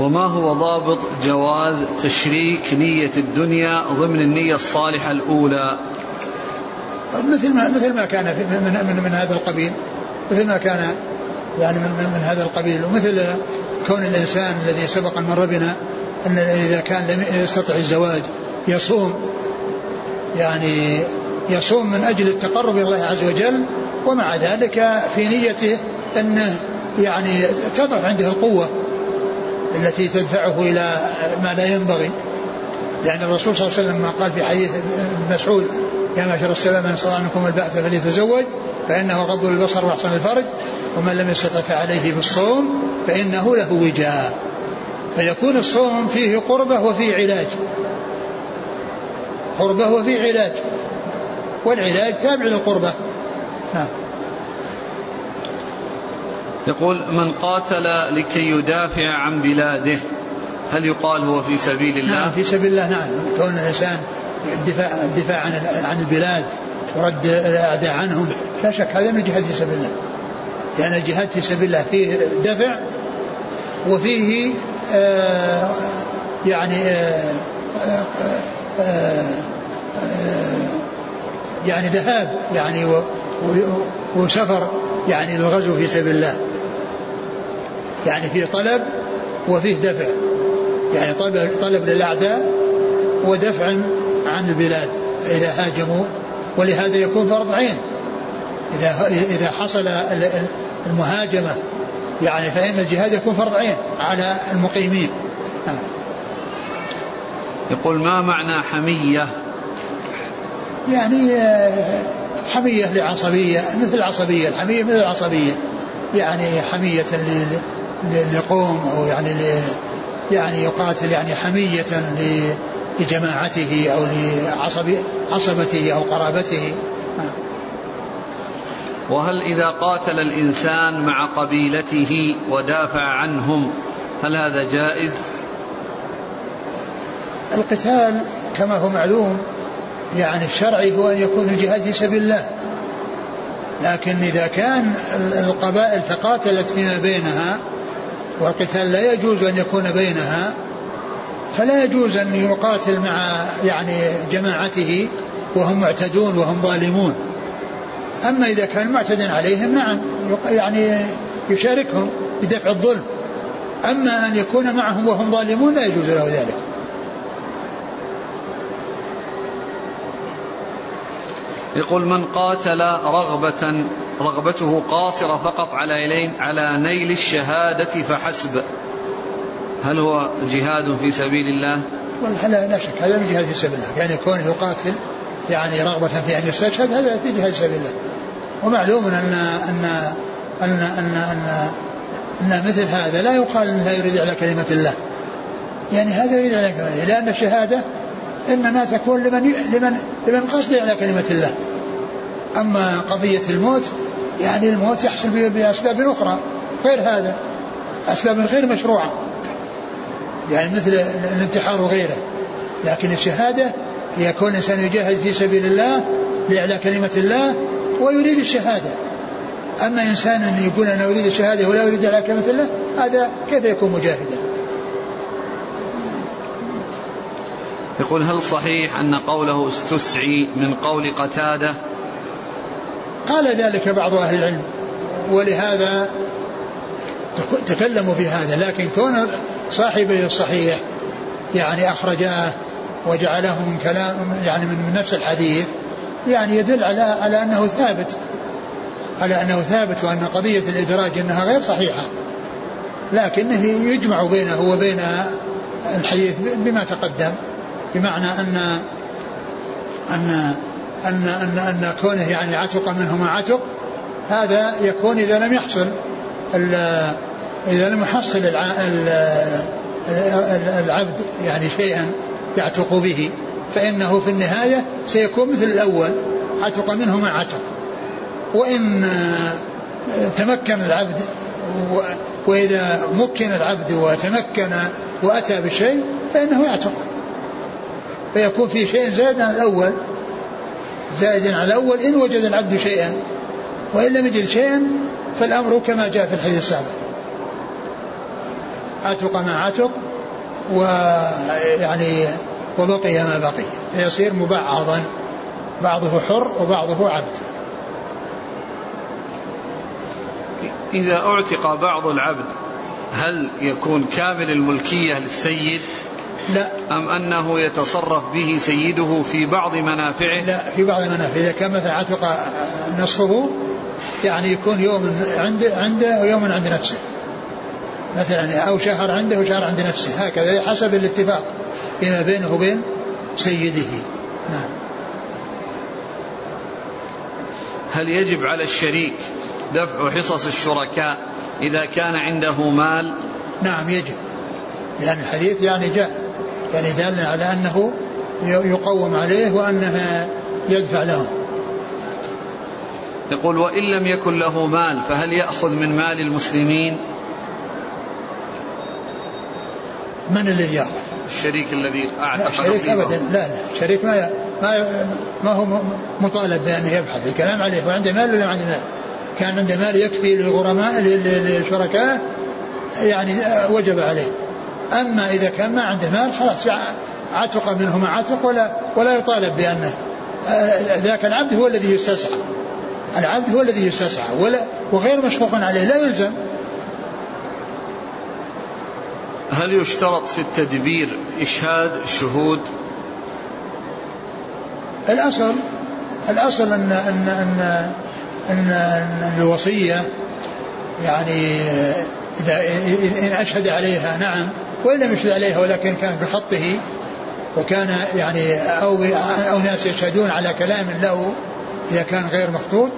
وما هو ضابط جواز تشريك نية الدنيا ضمن النية الصالحة الأولى؟ مثل ما مثل ما كان من, من, من هذا القبيل مثل ما كان يعني من, من هذا القبيل ومثل كون الإنسان الذي سبق أن مر بنا أن إذا كان لم يستطع الزواج يصوم يعني يصوم من أجل التقرب إلى الله عز وجل ومع ذلك في نيته أنه يعني تضعف عنده القوة. التي تدفعه إلى ما لا ينبغي. لأن الرسول صلى الله عليه وسلم قال في حديث مسعود يا معشر السلام من استطاع منكم البأس فليتزوج فإنه غض البصر وأحسن الفرج ومن لم يستطع فعليه بالصوم فإنه له وجاء. فيكون الصوم فيه قربة وفيه علاج. قربة وفيه علاج. والعلاج تابع للقربة. نعم. يقول من قاتل لكي يدافع عن بلاده هل يقال هو في سبيل الله؟ نعم في سبيل الله نعم. كون الإنسان الدفاع الدفاع عن عن البلاد ورد الأعداء عنهم لا شك هذا من الجهاد في سبيل الله. لأن يعني الجهاد في سبيل الله فيه دفع وفيه آه يعني آه آه آه يعني ذهاب يعني وسفر يعني للغزو في سبيل الله. يعني فيه طلب وفيه دفع. يعني طلب, طلب للأعداء ودفع عن البلاد إذا هاجموا ولهذا يكون فرض عين. إذا إذا حصل المهاجمة يعني فإن الجهاد يكون فرض عين على المقيمين. يقول ما معنى حمية؟ يعني آه، حمية لعصبية مثل العصبية الحمية مثل العصبية. يعني حمية لقوم أو يعني يعني يقاتل يعني حمية لجماعته أو لعصبته أو قرابته. وهل إذا قاتل الإنسان مع قبيلته ودافع عنهم هل هذا جائز؟ القتال كما هو معلوم يعني الشرعي هو أن يكون الجهاد في سبيل الله. لكن إذا كان القبائل تقاتلت فيما بينها والقتال لا يجوز أن يكون بينها فلا يجوز أن يقاتل مع يعني جماعته وهم معتدون وهم ظالمون. أما إذا كان معتدا عليهم نعم يعني يشاركهم بدفع الظلم. أما أن يكون معهم وهم ظالمون لا يجوز له ذلك. يقول من قاتل رغبة رغبته قاصرة فقط على على نيل الشهادة فحسب. هل هو جهاد في سبيل الله؟ والله لا, شك هذا جهاد في سبيل الله. يعني كونه يقاتل يعني رغبة في أن يستشهد هذا في جهاد سبيل الله. ومعلوم أن أن أن أن أن, أن مثل هذا لا يقال أنه يريد على كلمة الله. يعني هذا يريد على كلمة الله. لأن الشهادة إنما تكون لمن لمن لمن قصد على كلمة الله. أما قضية الموت يعني الموت يحصل بأسباب أخرى غير هذا أسباب غير مشروعة. يعني مثل الانتحار وغيره. لكن الشهادة هي كون الإنسان يجاهد في سبيل الله لإعلاء كلمة الله ويريد الشهادة. أما إنسان يقول أنا أريد الشهادة ولا أريد إعلاء كلمة الله هذا كيف يكون مجاهدا؟ يقول هل صحيح أن قوله استسعي من قول قتادة؟ قال ذلك بعض أهل العلم ولهذا تكلموا في هذا لكن كون صاحبي الصحيح يعني أخرجاه وجعله من كلام يعني من نفس الحديث يعني يدل على على أنه ثابت على أنه ثابت وأن قضية الإدراج أنها غير صحيحة. لكنه يجمع بينه وبين الحديث بما تقدم. بمعنى أن أن أن أن, أن كونه يعني عتق منه ما عتق هذا يكون إذا لم يحصل إذا لم يحصل العبد يعني شيئا يعتق به فإنه في النهاية سيكون مثل الأول عتق منه ما عتق. وإن تمكن العبد وإذا مكن العبد وتمكن وأتى بشيء فإنه يعتق. فيكون في شيء زائد عن الأول زائد على الأول إن وجد العبد شيئا وإن لم يجد شيئا فالأمر كما جاء في الحديث السابق. عتق ما عتق ويعني وبقي ما بقي. فيصير مبعضا بعضه حر وبعضه عبد. إذا أعتق بعض العبد هل يكون كامل الملكية للسيد؟ لا. أم أنه يتصرف به سيده في بعض منافعه؟ لا في بعض منافعه. إذا كان مثلا عتق نصفه يعني يكون يوم عنده عنده ويوم عند نفسه. مثلا أو شهر عنده وشهر عند نفسه. هكذا حسب الاتفاق فيما بينه وبين سيده. نعم. هل يجب على الشريك دفع حصص الشركاء إذا كان عنده مال؟ نعم يجب. لأن الحديث يعني جاء يعني دال على أنه يقوم عليه وأنه يدفع له. يقول وإن لم يكن له مال فهل يأخذ من مال المسلمين؟ من الذي يأخذ؟ الشريك الذي أعتق الشريك أبدا لا لا. الشريك ما ما ما هو مطالب بأن يبحث. الكلام عليه وعنده مال ولا عنده مال؟ كان عنده مال يكفي للغرماء للشركاء يعني وجب عليه. أما إذا كان ما عنده مال خلاص عتق منه ما عتق ولا ولا يطالب بأنه ذاك العبد هو الذي يستسعى. العبد هو الذي يستسعى ولا وغير مشفوق عليه لا يلزم. هل يشترط في التدبير إشهاد شهود؟ الأصل الأصل أن أن أن أن, أن الوصية يعني إذا إن أشهد عليها نعم. وإن لم يشهد عليها ولكن كان بخطه وكان يعني أو أو ناس يشهدون على كلام له إذا كان غير مخطوط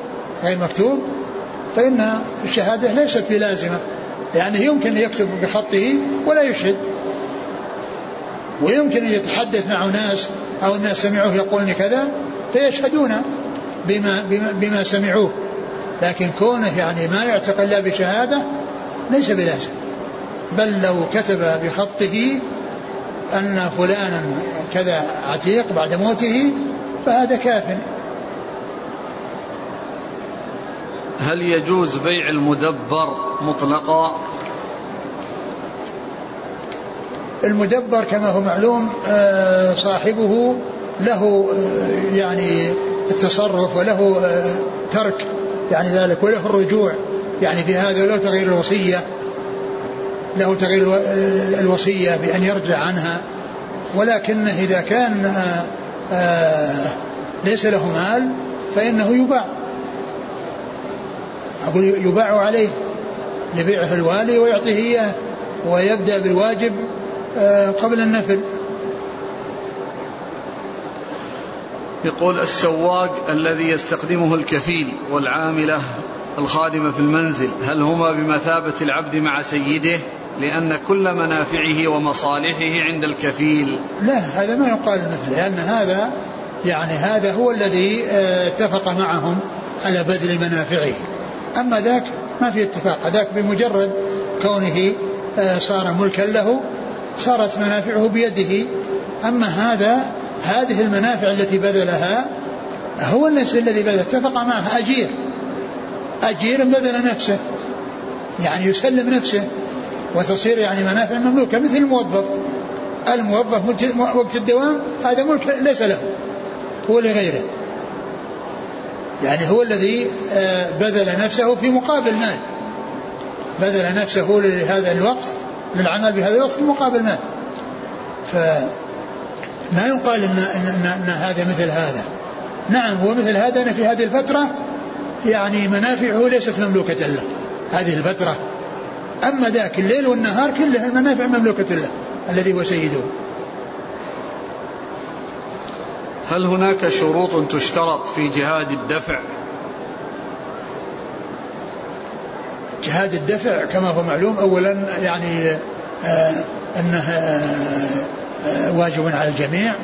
غير مكتوب فإن الشهادة ليست بلازمة. لأنه يمكن أن يكتب بخطه ولا يشهد. ويمكن أن يتحدث مع ناس أو الناس سمعوه يقولون كذا فيشهدون بما, بما, بما سمعوه. لكن كونه يعني ما يعتق إلا بشهادة ليس بلازم. بل لو كتب بخطه أن فلانا كذا عتيق بعد موته فهذا كاف. هل يجوز بيع المدبر مطلقا؟ المدبر كما هو معلوم آه، صاحبه له آه، يعني التصرف وله آه، ترك يعني ذلك وله الرجوع يعني في هذا له تغيير الوصية. له تغيير الوصية بأن يرجع عنها ولكن إذا كان ليس له مال فإنه يباع. أقول يباع عليه يبيعه الوالي ويعطيه إياه ويبدأ بالواجب آه، قبل النفل. يقول السواق الذي يستخدمه الكفيل والعاملة الخادمة في المنزل هل هما بمثابة العبد مع سيده؟ لأن كل منافعه ومصالحه عند الكفيل. لا هذا ما يقال مثل لأن هذا يعني هذا هو الذي آه، اتفق معهم على بذل منافعه. أما ذاك ما في اتفاق ذاك بمجرد كونه آه، صار ملكا له صارت منافعه بيده. أما هذا هذه المنافع التي بذلها هو النفس الذي بذل اتفق معه أجير. أجير بذل نفسه. يعني يسلم نفسه. وتصير يعني منافع مملوكة مثل الموظف. الموظف وقت الدوام هذا ملك ليس له. هو لغيره. يعني هو الذي آه، بذل نفسه في مقابل مال. بذل نفسه لهذا الوقت للعمل بهذا الوقت في مقابل مال. فما يقال إن, إن, إن, إن هذا مثل هذا. نعم هو مثل هذا أن في هذه الفترة يعني منافعه ليست مملوكة له هذه الفترة. أما ذاك الليل والنهار كلها المنافع مملوكة له الذي هو سيده. هل هناك شروط تشترط في جهاد الدفع؟ جهاد الدفع كما هو معلوم اولا يعني آه آه, آه، واجب على الجميع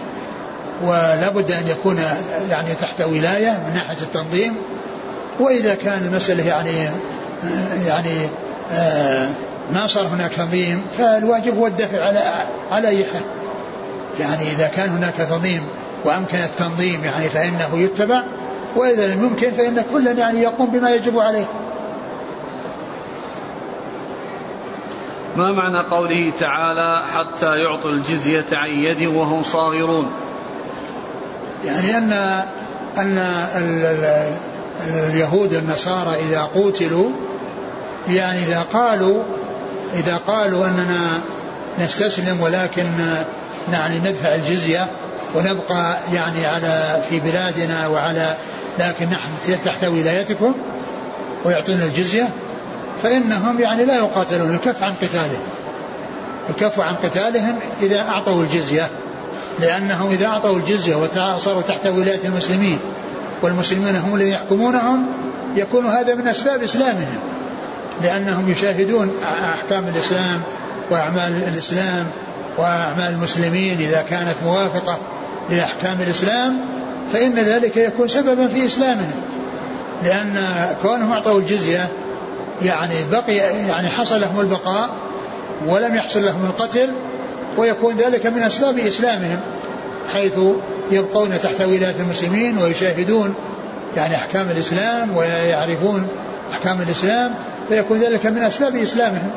ولا بد أن يكون يعني تحت ولاية من ناحية التنظيم. وإذا كان المسألة يعني يعني آه ما صار هناك تنظيم فالواجب هو الدفع على على أي حال يعني إذا كان هناك تنظيم وأمكن التنظيم يعني فإنه يتبع وإذا لم يمكن فإن كل يعني يقوم بما يجب عليه. ما معنى قوله تعالى حتى يعطوا الجزية عن يد وهم صاغرون؟ يعني أن أن اليهود النصارى إذا قوتلوا يعني إذا قالوا إذا قالوا أننا نستسلم ولكن يعني ندفع الجزية ونبقى يعني على في بلادنا وعلى لكن نحن تحت ولايتكم ويعطون الجزية فإنهم يعني لا يقاتلون يكف عن قتالهم. يكف عن قتالهم إذا أعطوا الجزية لأنهم إذا أعطوا الجزية وصاروا تحت ولاية المسلمين والمسلمين هم الذين يحكمونهم يكون هذا من أسباب إسلامهم. لأنهم يشاهدون أحكام الإسلام وأعمال الإسلام وأعمال المسلمين إذا كانت موافقة لأحكام الإسلام فإن ذلك يكون سببا في إسلامهم. لأن كونهم أعطوا الجزية يعني بقي يعني حصل لهم البقاء ولم يحصل لهم القتل ويكون ذلك من أسباب إسلامهم حيث يبقون تحت ولاية المسلمين ويشاهدون يعني أحكام الإسلام ويعرفون أحكام الإسلام فيكون ذلك من أسباب إسلامهم.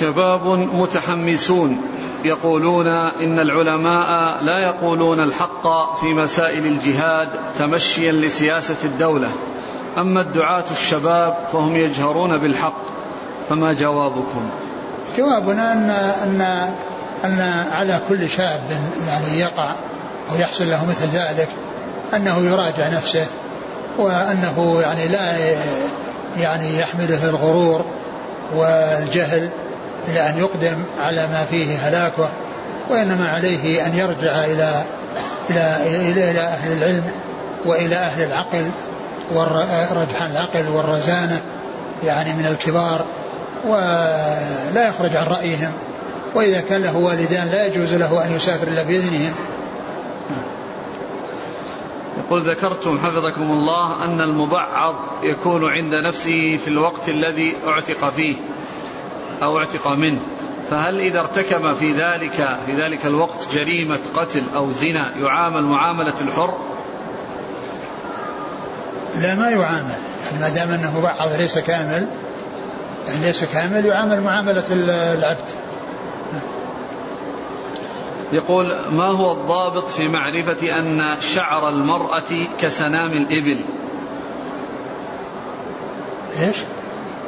شباب متحمسون. يقولون إن العلماء لا يقولون الحق في مسائل الجهاد تمشيا لسياسة الدولة. أما الدعاة الشباب فهم يجهرون بالحق فما جوابكم؟ جوابنا ان ان أن على كل شاب يعني يقع أو يحصل له مثل ذلك أنه يراجع نفسه وأنه يعني لا يعني يحمله الغرور والجهل إلى أن يقدم على ما فيه هلاكه وإنما عليه أن يرجع إلى إلى إلى, إلى أهل العلم وإلى أهل العقل ورجحان العقل والرزانة يعني من الكبار ولا يخرج عن رأيهم. وإذا كان له والدان لا يجوز له أن يسافر إلا بإذنهم. يقول ذكرتم حفظكم الله أن المبعض يكون عند نفسه في الوقت الذي أعتق فيه. أو اعتق منه. فهل إذا ارتكب في ذلك في ذلك الوقت جريمة قتل أو زنا يعامل معاملة الحر؟ لا ما يعامل. ما دام أنه بعض ليس كامل يعني ليس كامل يعامل معاملة العبد. يقول ما هو الضابط في معرفة أن شعر المرأة كسنام الإبل؟ إيش؟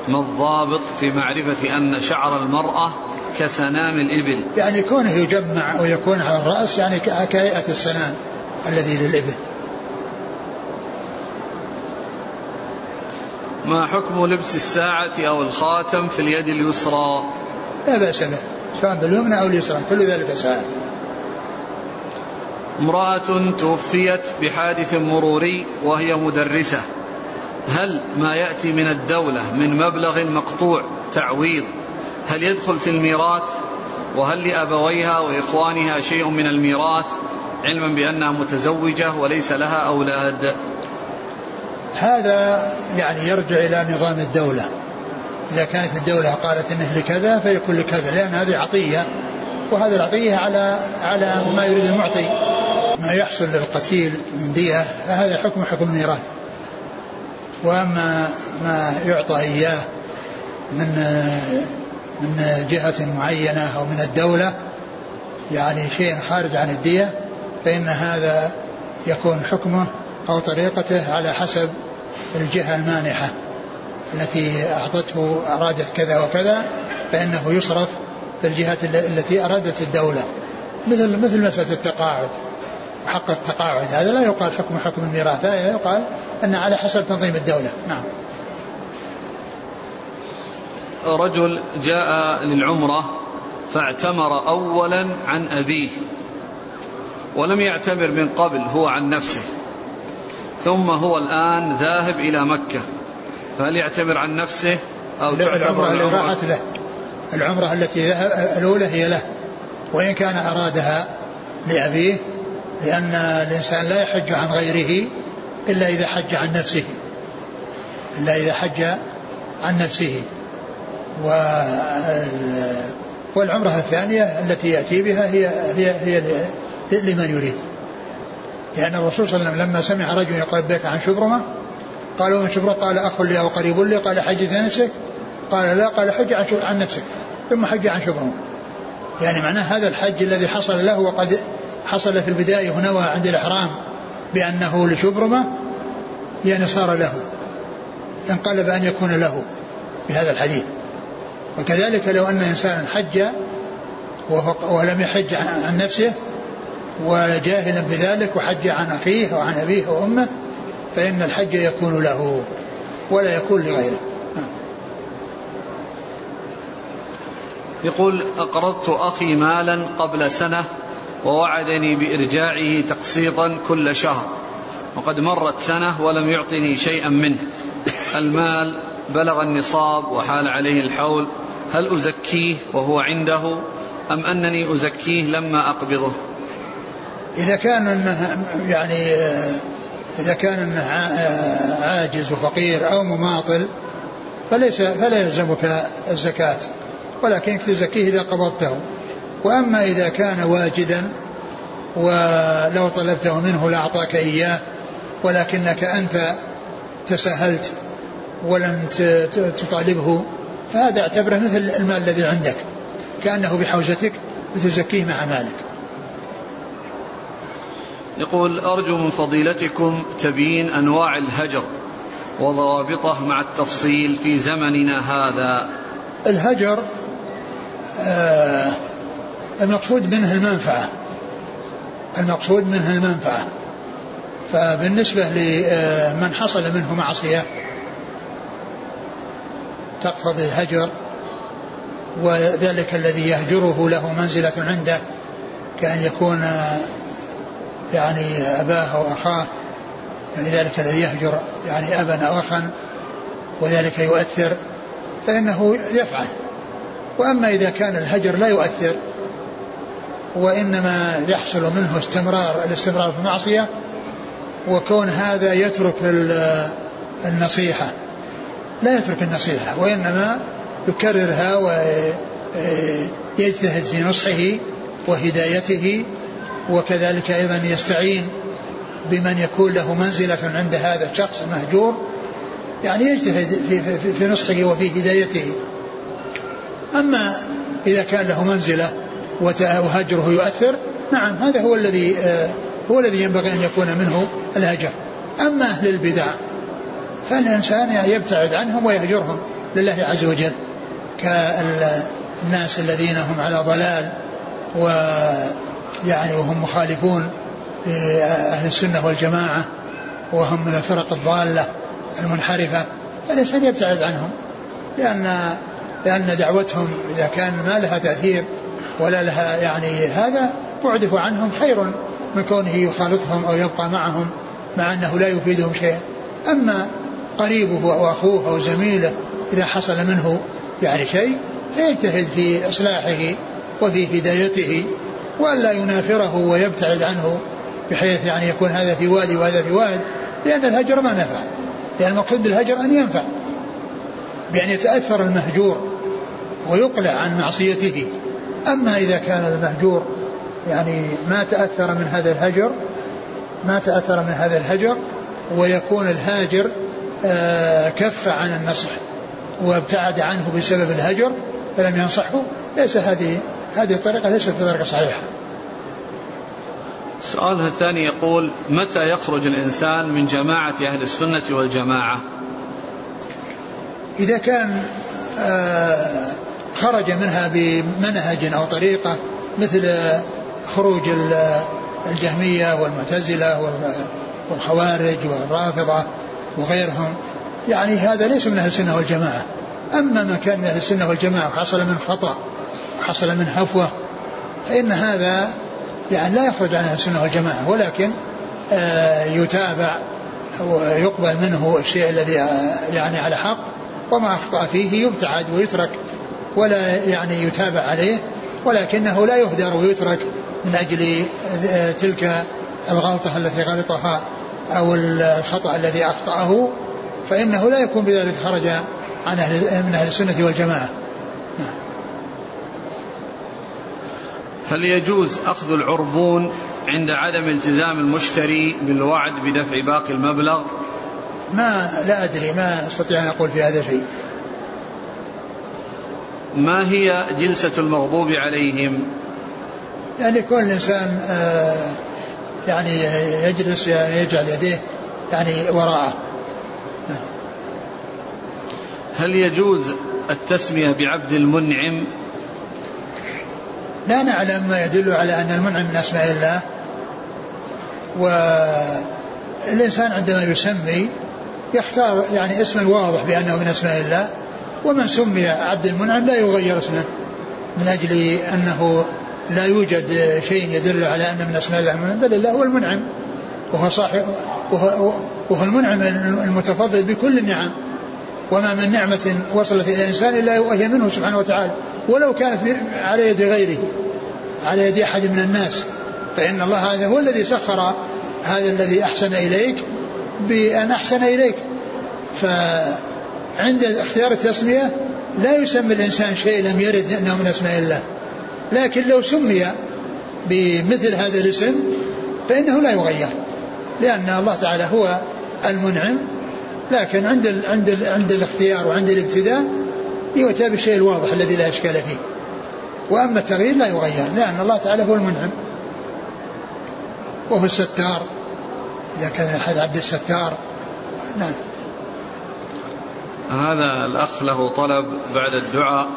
ما الضابط في معرفة أن شعر المرأة كسنام الإبل؟ يعني كونه يجمع ويكون على الرأس يعني كهيئة السنام الذي للإبل. ما حكم لبس الساعة أو الخاتم في اليد اليسرى؟ لا بأس به سواء باليمنى أو اليسرى كل ذلك ساعة. امرأة توفيت بحادث مروري وهي مدرسة. هل ما يأتي من الدولة من مبلغ مقطوع تعويض؟ هل يدخل في الميراث؟ وهل لأبويها وإخوانها شيء من الميراث علما بأنها متزوجة وليس لها أولاد؟ هذا يعني يرجع إلى نظام الدولة. إذا كانت الدولة قالت إنه لكذا فيكون لكذا لأن هذه عطية. وهذه العطية على على ما يريد المعطي. ما يحصل للقتيل من دية فهذا حكم حكم الميراث. وأما ما يعطى إياه من من جهة معينة أو من الدولة يعني شيء خارج عن الدية فإن هذا يكون حكمه أو طريقته على حسب الجهة المانحة التي أعطته أرادت كذا وكذا فإنه يصرف في الجهة التي أرادت الدولة مثل مثل مسألة التقاعد. حق التقاعد. هذا لا يقال حكم حكم الميراث هذا يقال أن على حسب تنظيم الدولة. نعم. رجل جاء للعمرة فاعتمر أولا عن أبيه ولم يعتمر من قبل هو عن نفسه. ثم هو الآن ذاهب إلى مكة. فهل يعتبر عن نفسه أو العمرة اللي راحت له. العمرة التي ذهب الأولى هي له. وإن كان أرادها لأبيه لأن الإنسان لا يحج عن غيره إلا إذا حج عن نفسه. إلا إذا حج عن نفسه. و والعمرة الثانية التي يأتي بها هي هي هي لمن يريد. لأن الرسول صلى الله عليه وسلم لما سمع رجل يقول لبيك عن شبرمة قالوا من شبرمة؟ قال أخ لي أو قريب لي قال حجت نفسك. قال لا قال حج عن, عن نفسك ثم حج عن شبرمة. يعني معناه هذا الحج الذي حصل له وقد حصل في البداية ونوى عند الإحرام بأنه لشبرمة يعني صار له انقلب أن يكون له بهذا الحديث. وكذلك لو أن إنسانا حج ولم يحج عن نفسه وجاهلا بذلك وحج عن أخيه وعن أبيه وأمه فإن الحج يكون له ولا يكون لغيره. يقول أقرضت أخي مالا قبل سنة ووعدني بإرجاعه تقسيطا كل شهر. وقد مرت سنة ولم يعطني شيئا منه. المال بلغ النصاب وحال عليه الحول. هل أزكيه وهو عنده أم أنني أزكيه لما أقبضه؟ إذا كان أنه يعني إذا كان أنه عاجز وفقير أو مماطل فليس فلا يلزمك الزكاة. ولكن تزكيه إذا قبضته. وأما إذا كان واجدا ولو طلبته منه لأعطاك إياه ولكنك أنت تساهلت ولم تطالبه فهذا اعتبره مثل المال الذي عندك كأنه بحوزتك وتزكيه مع مالك. يقول أرجو من فضيلتكم تبيين أنواع الهجر وضوابطه مع التفصيل في زمننا هذا. الهجر آه المقصود منه المنفعة. المقصود منه المنفعة. فبالنسبة لمن حصل منه معصية تقتضي الهجر وذلك الذي يهجره له منزلة عنده كأن يكون يعني أباه أو أخاه يعني ذلك الذي يهجر يعني أبا أو أخا وذلك يؤثر فإنه يفعل. وأما إذا كان الهجر لا يؤثر وإنما يحصل منه استمرار الاستمرار في المعصية وكون هذا يترك النصيحة. لا يترك النصيحة وإنما يكررها ويجتهد في نصحه وهدايته وكذلك أيضا يستعين بمن يكون له منزلة عند هذا الشخص المهجور يعني يجتهد في, في, في نصحه وفي هدايته. أما إذا كان له منزلة وهجره يؤثر؟ نعم هذا هو الذي آه، هو الذي ينبغي أن يكون منه الهجر. أما أهل البدع فالإنسان يبتعد عنهم ويهجرهم لله عز وجل. الناس الذين هم على ضلال ويعني وهم مخالفون لأهل السنة والجماعة وهم من الفرق الضالة المنحرفة فالإنسان يبتعد عنهم. لأن لأن دعوتهم إذا كان ما لها تأثير ولا لها يعني هذا بعده عنهم خير من كونه يخالطهم أو يبقى معهم مع أنه لا يفيدهم شيئا. أما قريبه أو أخوه أو زميله إذا حصل منه يعني شيء فيجتهد في إصلاحه وفي هدايته وألا ينافره ويبتعد عنه بحيث يعني يكون هذا في وادي وهذا في واد لأن الهجر ما نفع. لأن المقصود بالهجر أن ينفع. بأن يتأثر المهجور ويقلع عن معصيته. أما إذا كان المهجور يعني ما تأثر من هذا الهجر ما تأثر من هذا الهجر ويكون الهاجر آه، كف عن النصح وابتعد عنه بسبب الهجر فلم ينصحه ليس هذه هذه الطريقة ليست بطريقة صحيحة. سؤالها الثاني يقول متى يخرج الإنسان من جماعة أهل السنة والجماعة؟ إذا كان آه، خرج منها بمنهج أو طريقة مثل خروج الجهمية والمعتزلة والخوارج والرافضة وغيرهم. يعني هذا ليس من أهل السنة والجماعة. أما ما كان من أهل السنة والجماعة وحصل من خطأ وحصل من هفوة فإن هذا يعني لا يخرج عن أهل السنة والجماعة ولكن آه، يتابع ويقبل منه الشيء الذي آه، يعني على حق وما أخطأ فيه يبتعد ويترك ولا يعني يتابع عليه ولكنه لا يهدر ويترك من أجل آه، تلك الغلطة التي غلطها أو الخطأ الذي أخطأه فإنه لا يكون بذلك خرج عن أهل من أهل السنة والجماعة. هل يجوز أخذ العربون عند عدم التزام المشتري بالوعد بدفع باقي المبلغ ما لا أدري ما أستطيع أن أقول في هذا شيء ما هي جلسة المغضوب عليهم؟ يعني كل إنسان آه، يعني يجلس يعني يجعل يديه يعني وراءه. هل يجوز التسمية بعبد المنعم؟ لا نعلم ما يدل على أن المنعم من أسماء الله. والإنسان عندما يسمي يختار يعني اسما واضح بأنه من أسماء الله. ومن سمي عبد المنعم لا يغير اسمه من أجل أنه لا يوجد شيء يدل على أن من أسماء الله بل الله هو المنعم. وهو صاحب وهو, وهو المنعم المتفضل بكل النعم وما من نعمة وصلت إلى الإنسان إلا وهي منه سبحانه وتعالى. ولو كانت على يد غيره على يد أحد من الناس. فإن الله هذا هو الذي سخر هذا الذي أحسن إليك بأن أحسن إليك. فعند اختيار التسمية لا يسمي الإنسان شيء لم يرد أنه من أسماء الله لكن لو سمي بمثل هذا الاسم فإنه لا يغير لأن الله تعالى هو المنعم لكن عند ال عند ال عند الاختيار وعند الابتداء يؤتى بالشيء الواضح الذي لا إشكال فيه. وأما التغيير لا يغير لأن الله تعالى هو المنعم. وهو الستار إذا كان أحد عبد الستار نعم. هذا الأخ له طلب بعد الدعاء.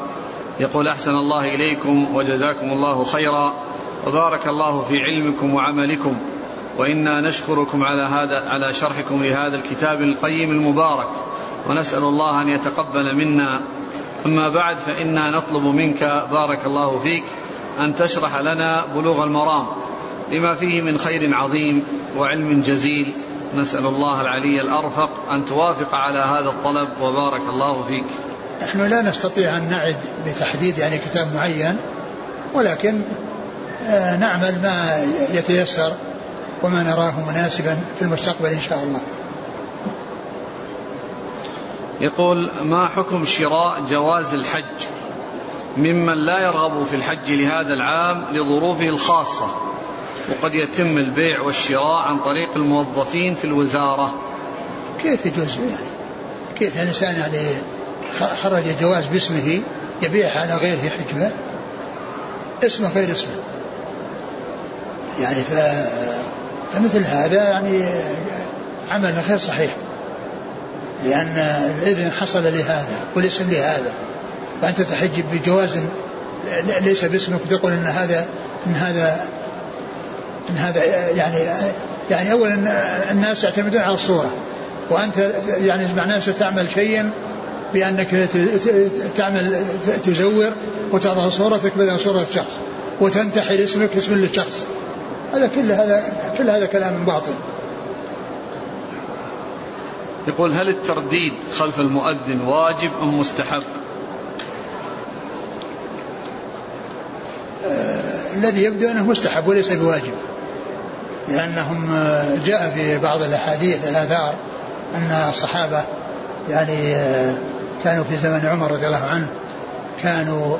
يقول أحسن الله إليكم وجزاكم الله خيرا. وبارك الله في علمكم وعملكم. وإنا نشكركم على هذا على شرحكم لهذا الكتاب القيم المبارك. ونسأل الله أن يتقبل منا. أما بعد فإنا نطلب منك بارك الله فيك أن تشرح لنا بلوغ المرام لما فيه من خير عظيم وعلم جزيل. نسأل الله العلي الأرفق أن توافق على هذا الطلب وبارك الله فيك. نحن لا نستطيع أن نعد بتحديد يعني كتاب معين ولكن آه، نعمل ما يتيسر وما نراه مناسبا في المستقبل إن شاء الله. يقول ما حكم شراء جواز الحج؟ ممن لا يرغب في الحج لهذا العام لظروفه الخاصة. وقد يتم البيع والشراء عن طريق الموظفين في الوزارة. كيف يجوز؟ يعني كيف الإنسان يعني خرج جواز باسمه يبيع على غيره حجبه اسمه غير اسمه. يعني ف فمثل هذا يعني عمل غير صحيح. لأن الإذن حصل لهذا والاسم لهذا. فأنت تحج بجواز ليس باسمك وتقول إن هذا إن هذا إن هذا يعني يعني اولا الناس يعتمدون على الصورة. وأنت يعني معناه ستعمل شيئا بأنك تعمل تزور وتضع صورتك بدل صورة شخص وتنتحل اسمك اسم للشخص. هذا كل هذا كل هذا كلام باطل. يقول هل الترديد خلف المؤذن واجب أم مستحب؟ آه الذي يبدو أنه مستحب وليس بواجب. لأنهم آه، جاء في بعض الأحاديث الآثار أن الصحابة يعني آه كانوا في زمن عمر رضي الله عنه كانوا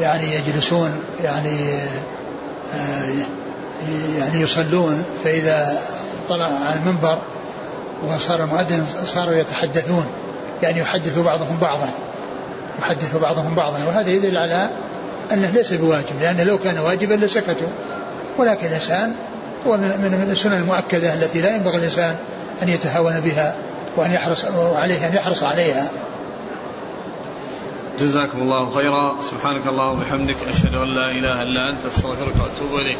يعني يجلسون يعني آه يعني يصلون فإذا طلع على المنبر وصار المؤذن صاروا يتحدثون يعني يحدث بعضهم بعضا يحدث بعضهم بعضا وهذا يدل على أنه ليس بواجب لأنه لو كان واجبا لسكتوا ولكن الإنسان هو من, السنن المؤكدة التي لا ينبغي الإنسان أن يتهاون بها وأن يحرص عليه أن يحرص عليها. جزاكم الله خيرا. سبحانك اللهم وبحمدك أشهد أن لا إله إلا أنت أستغفرك وأتوب إليك.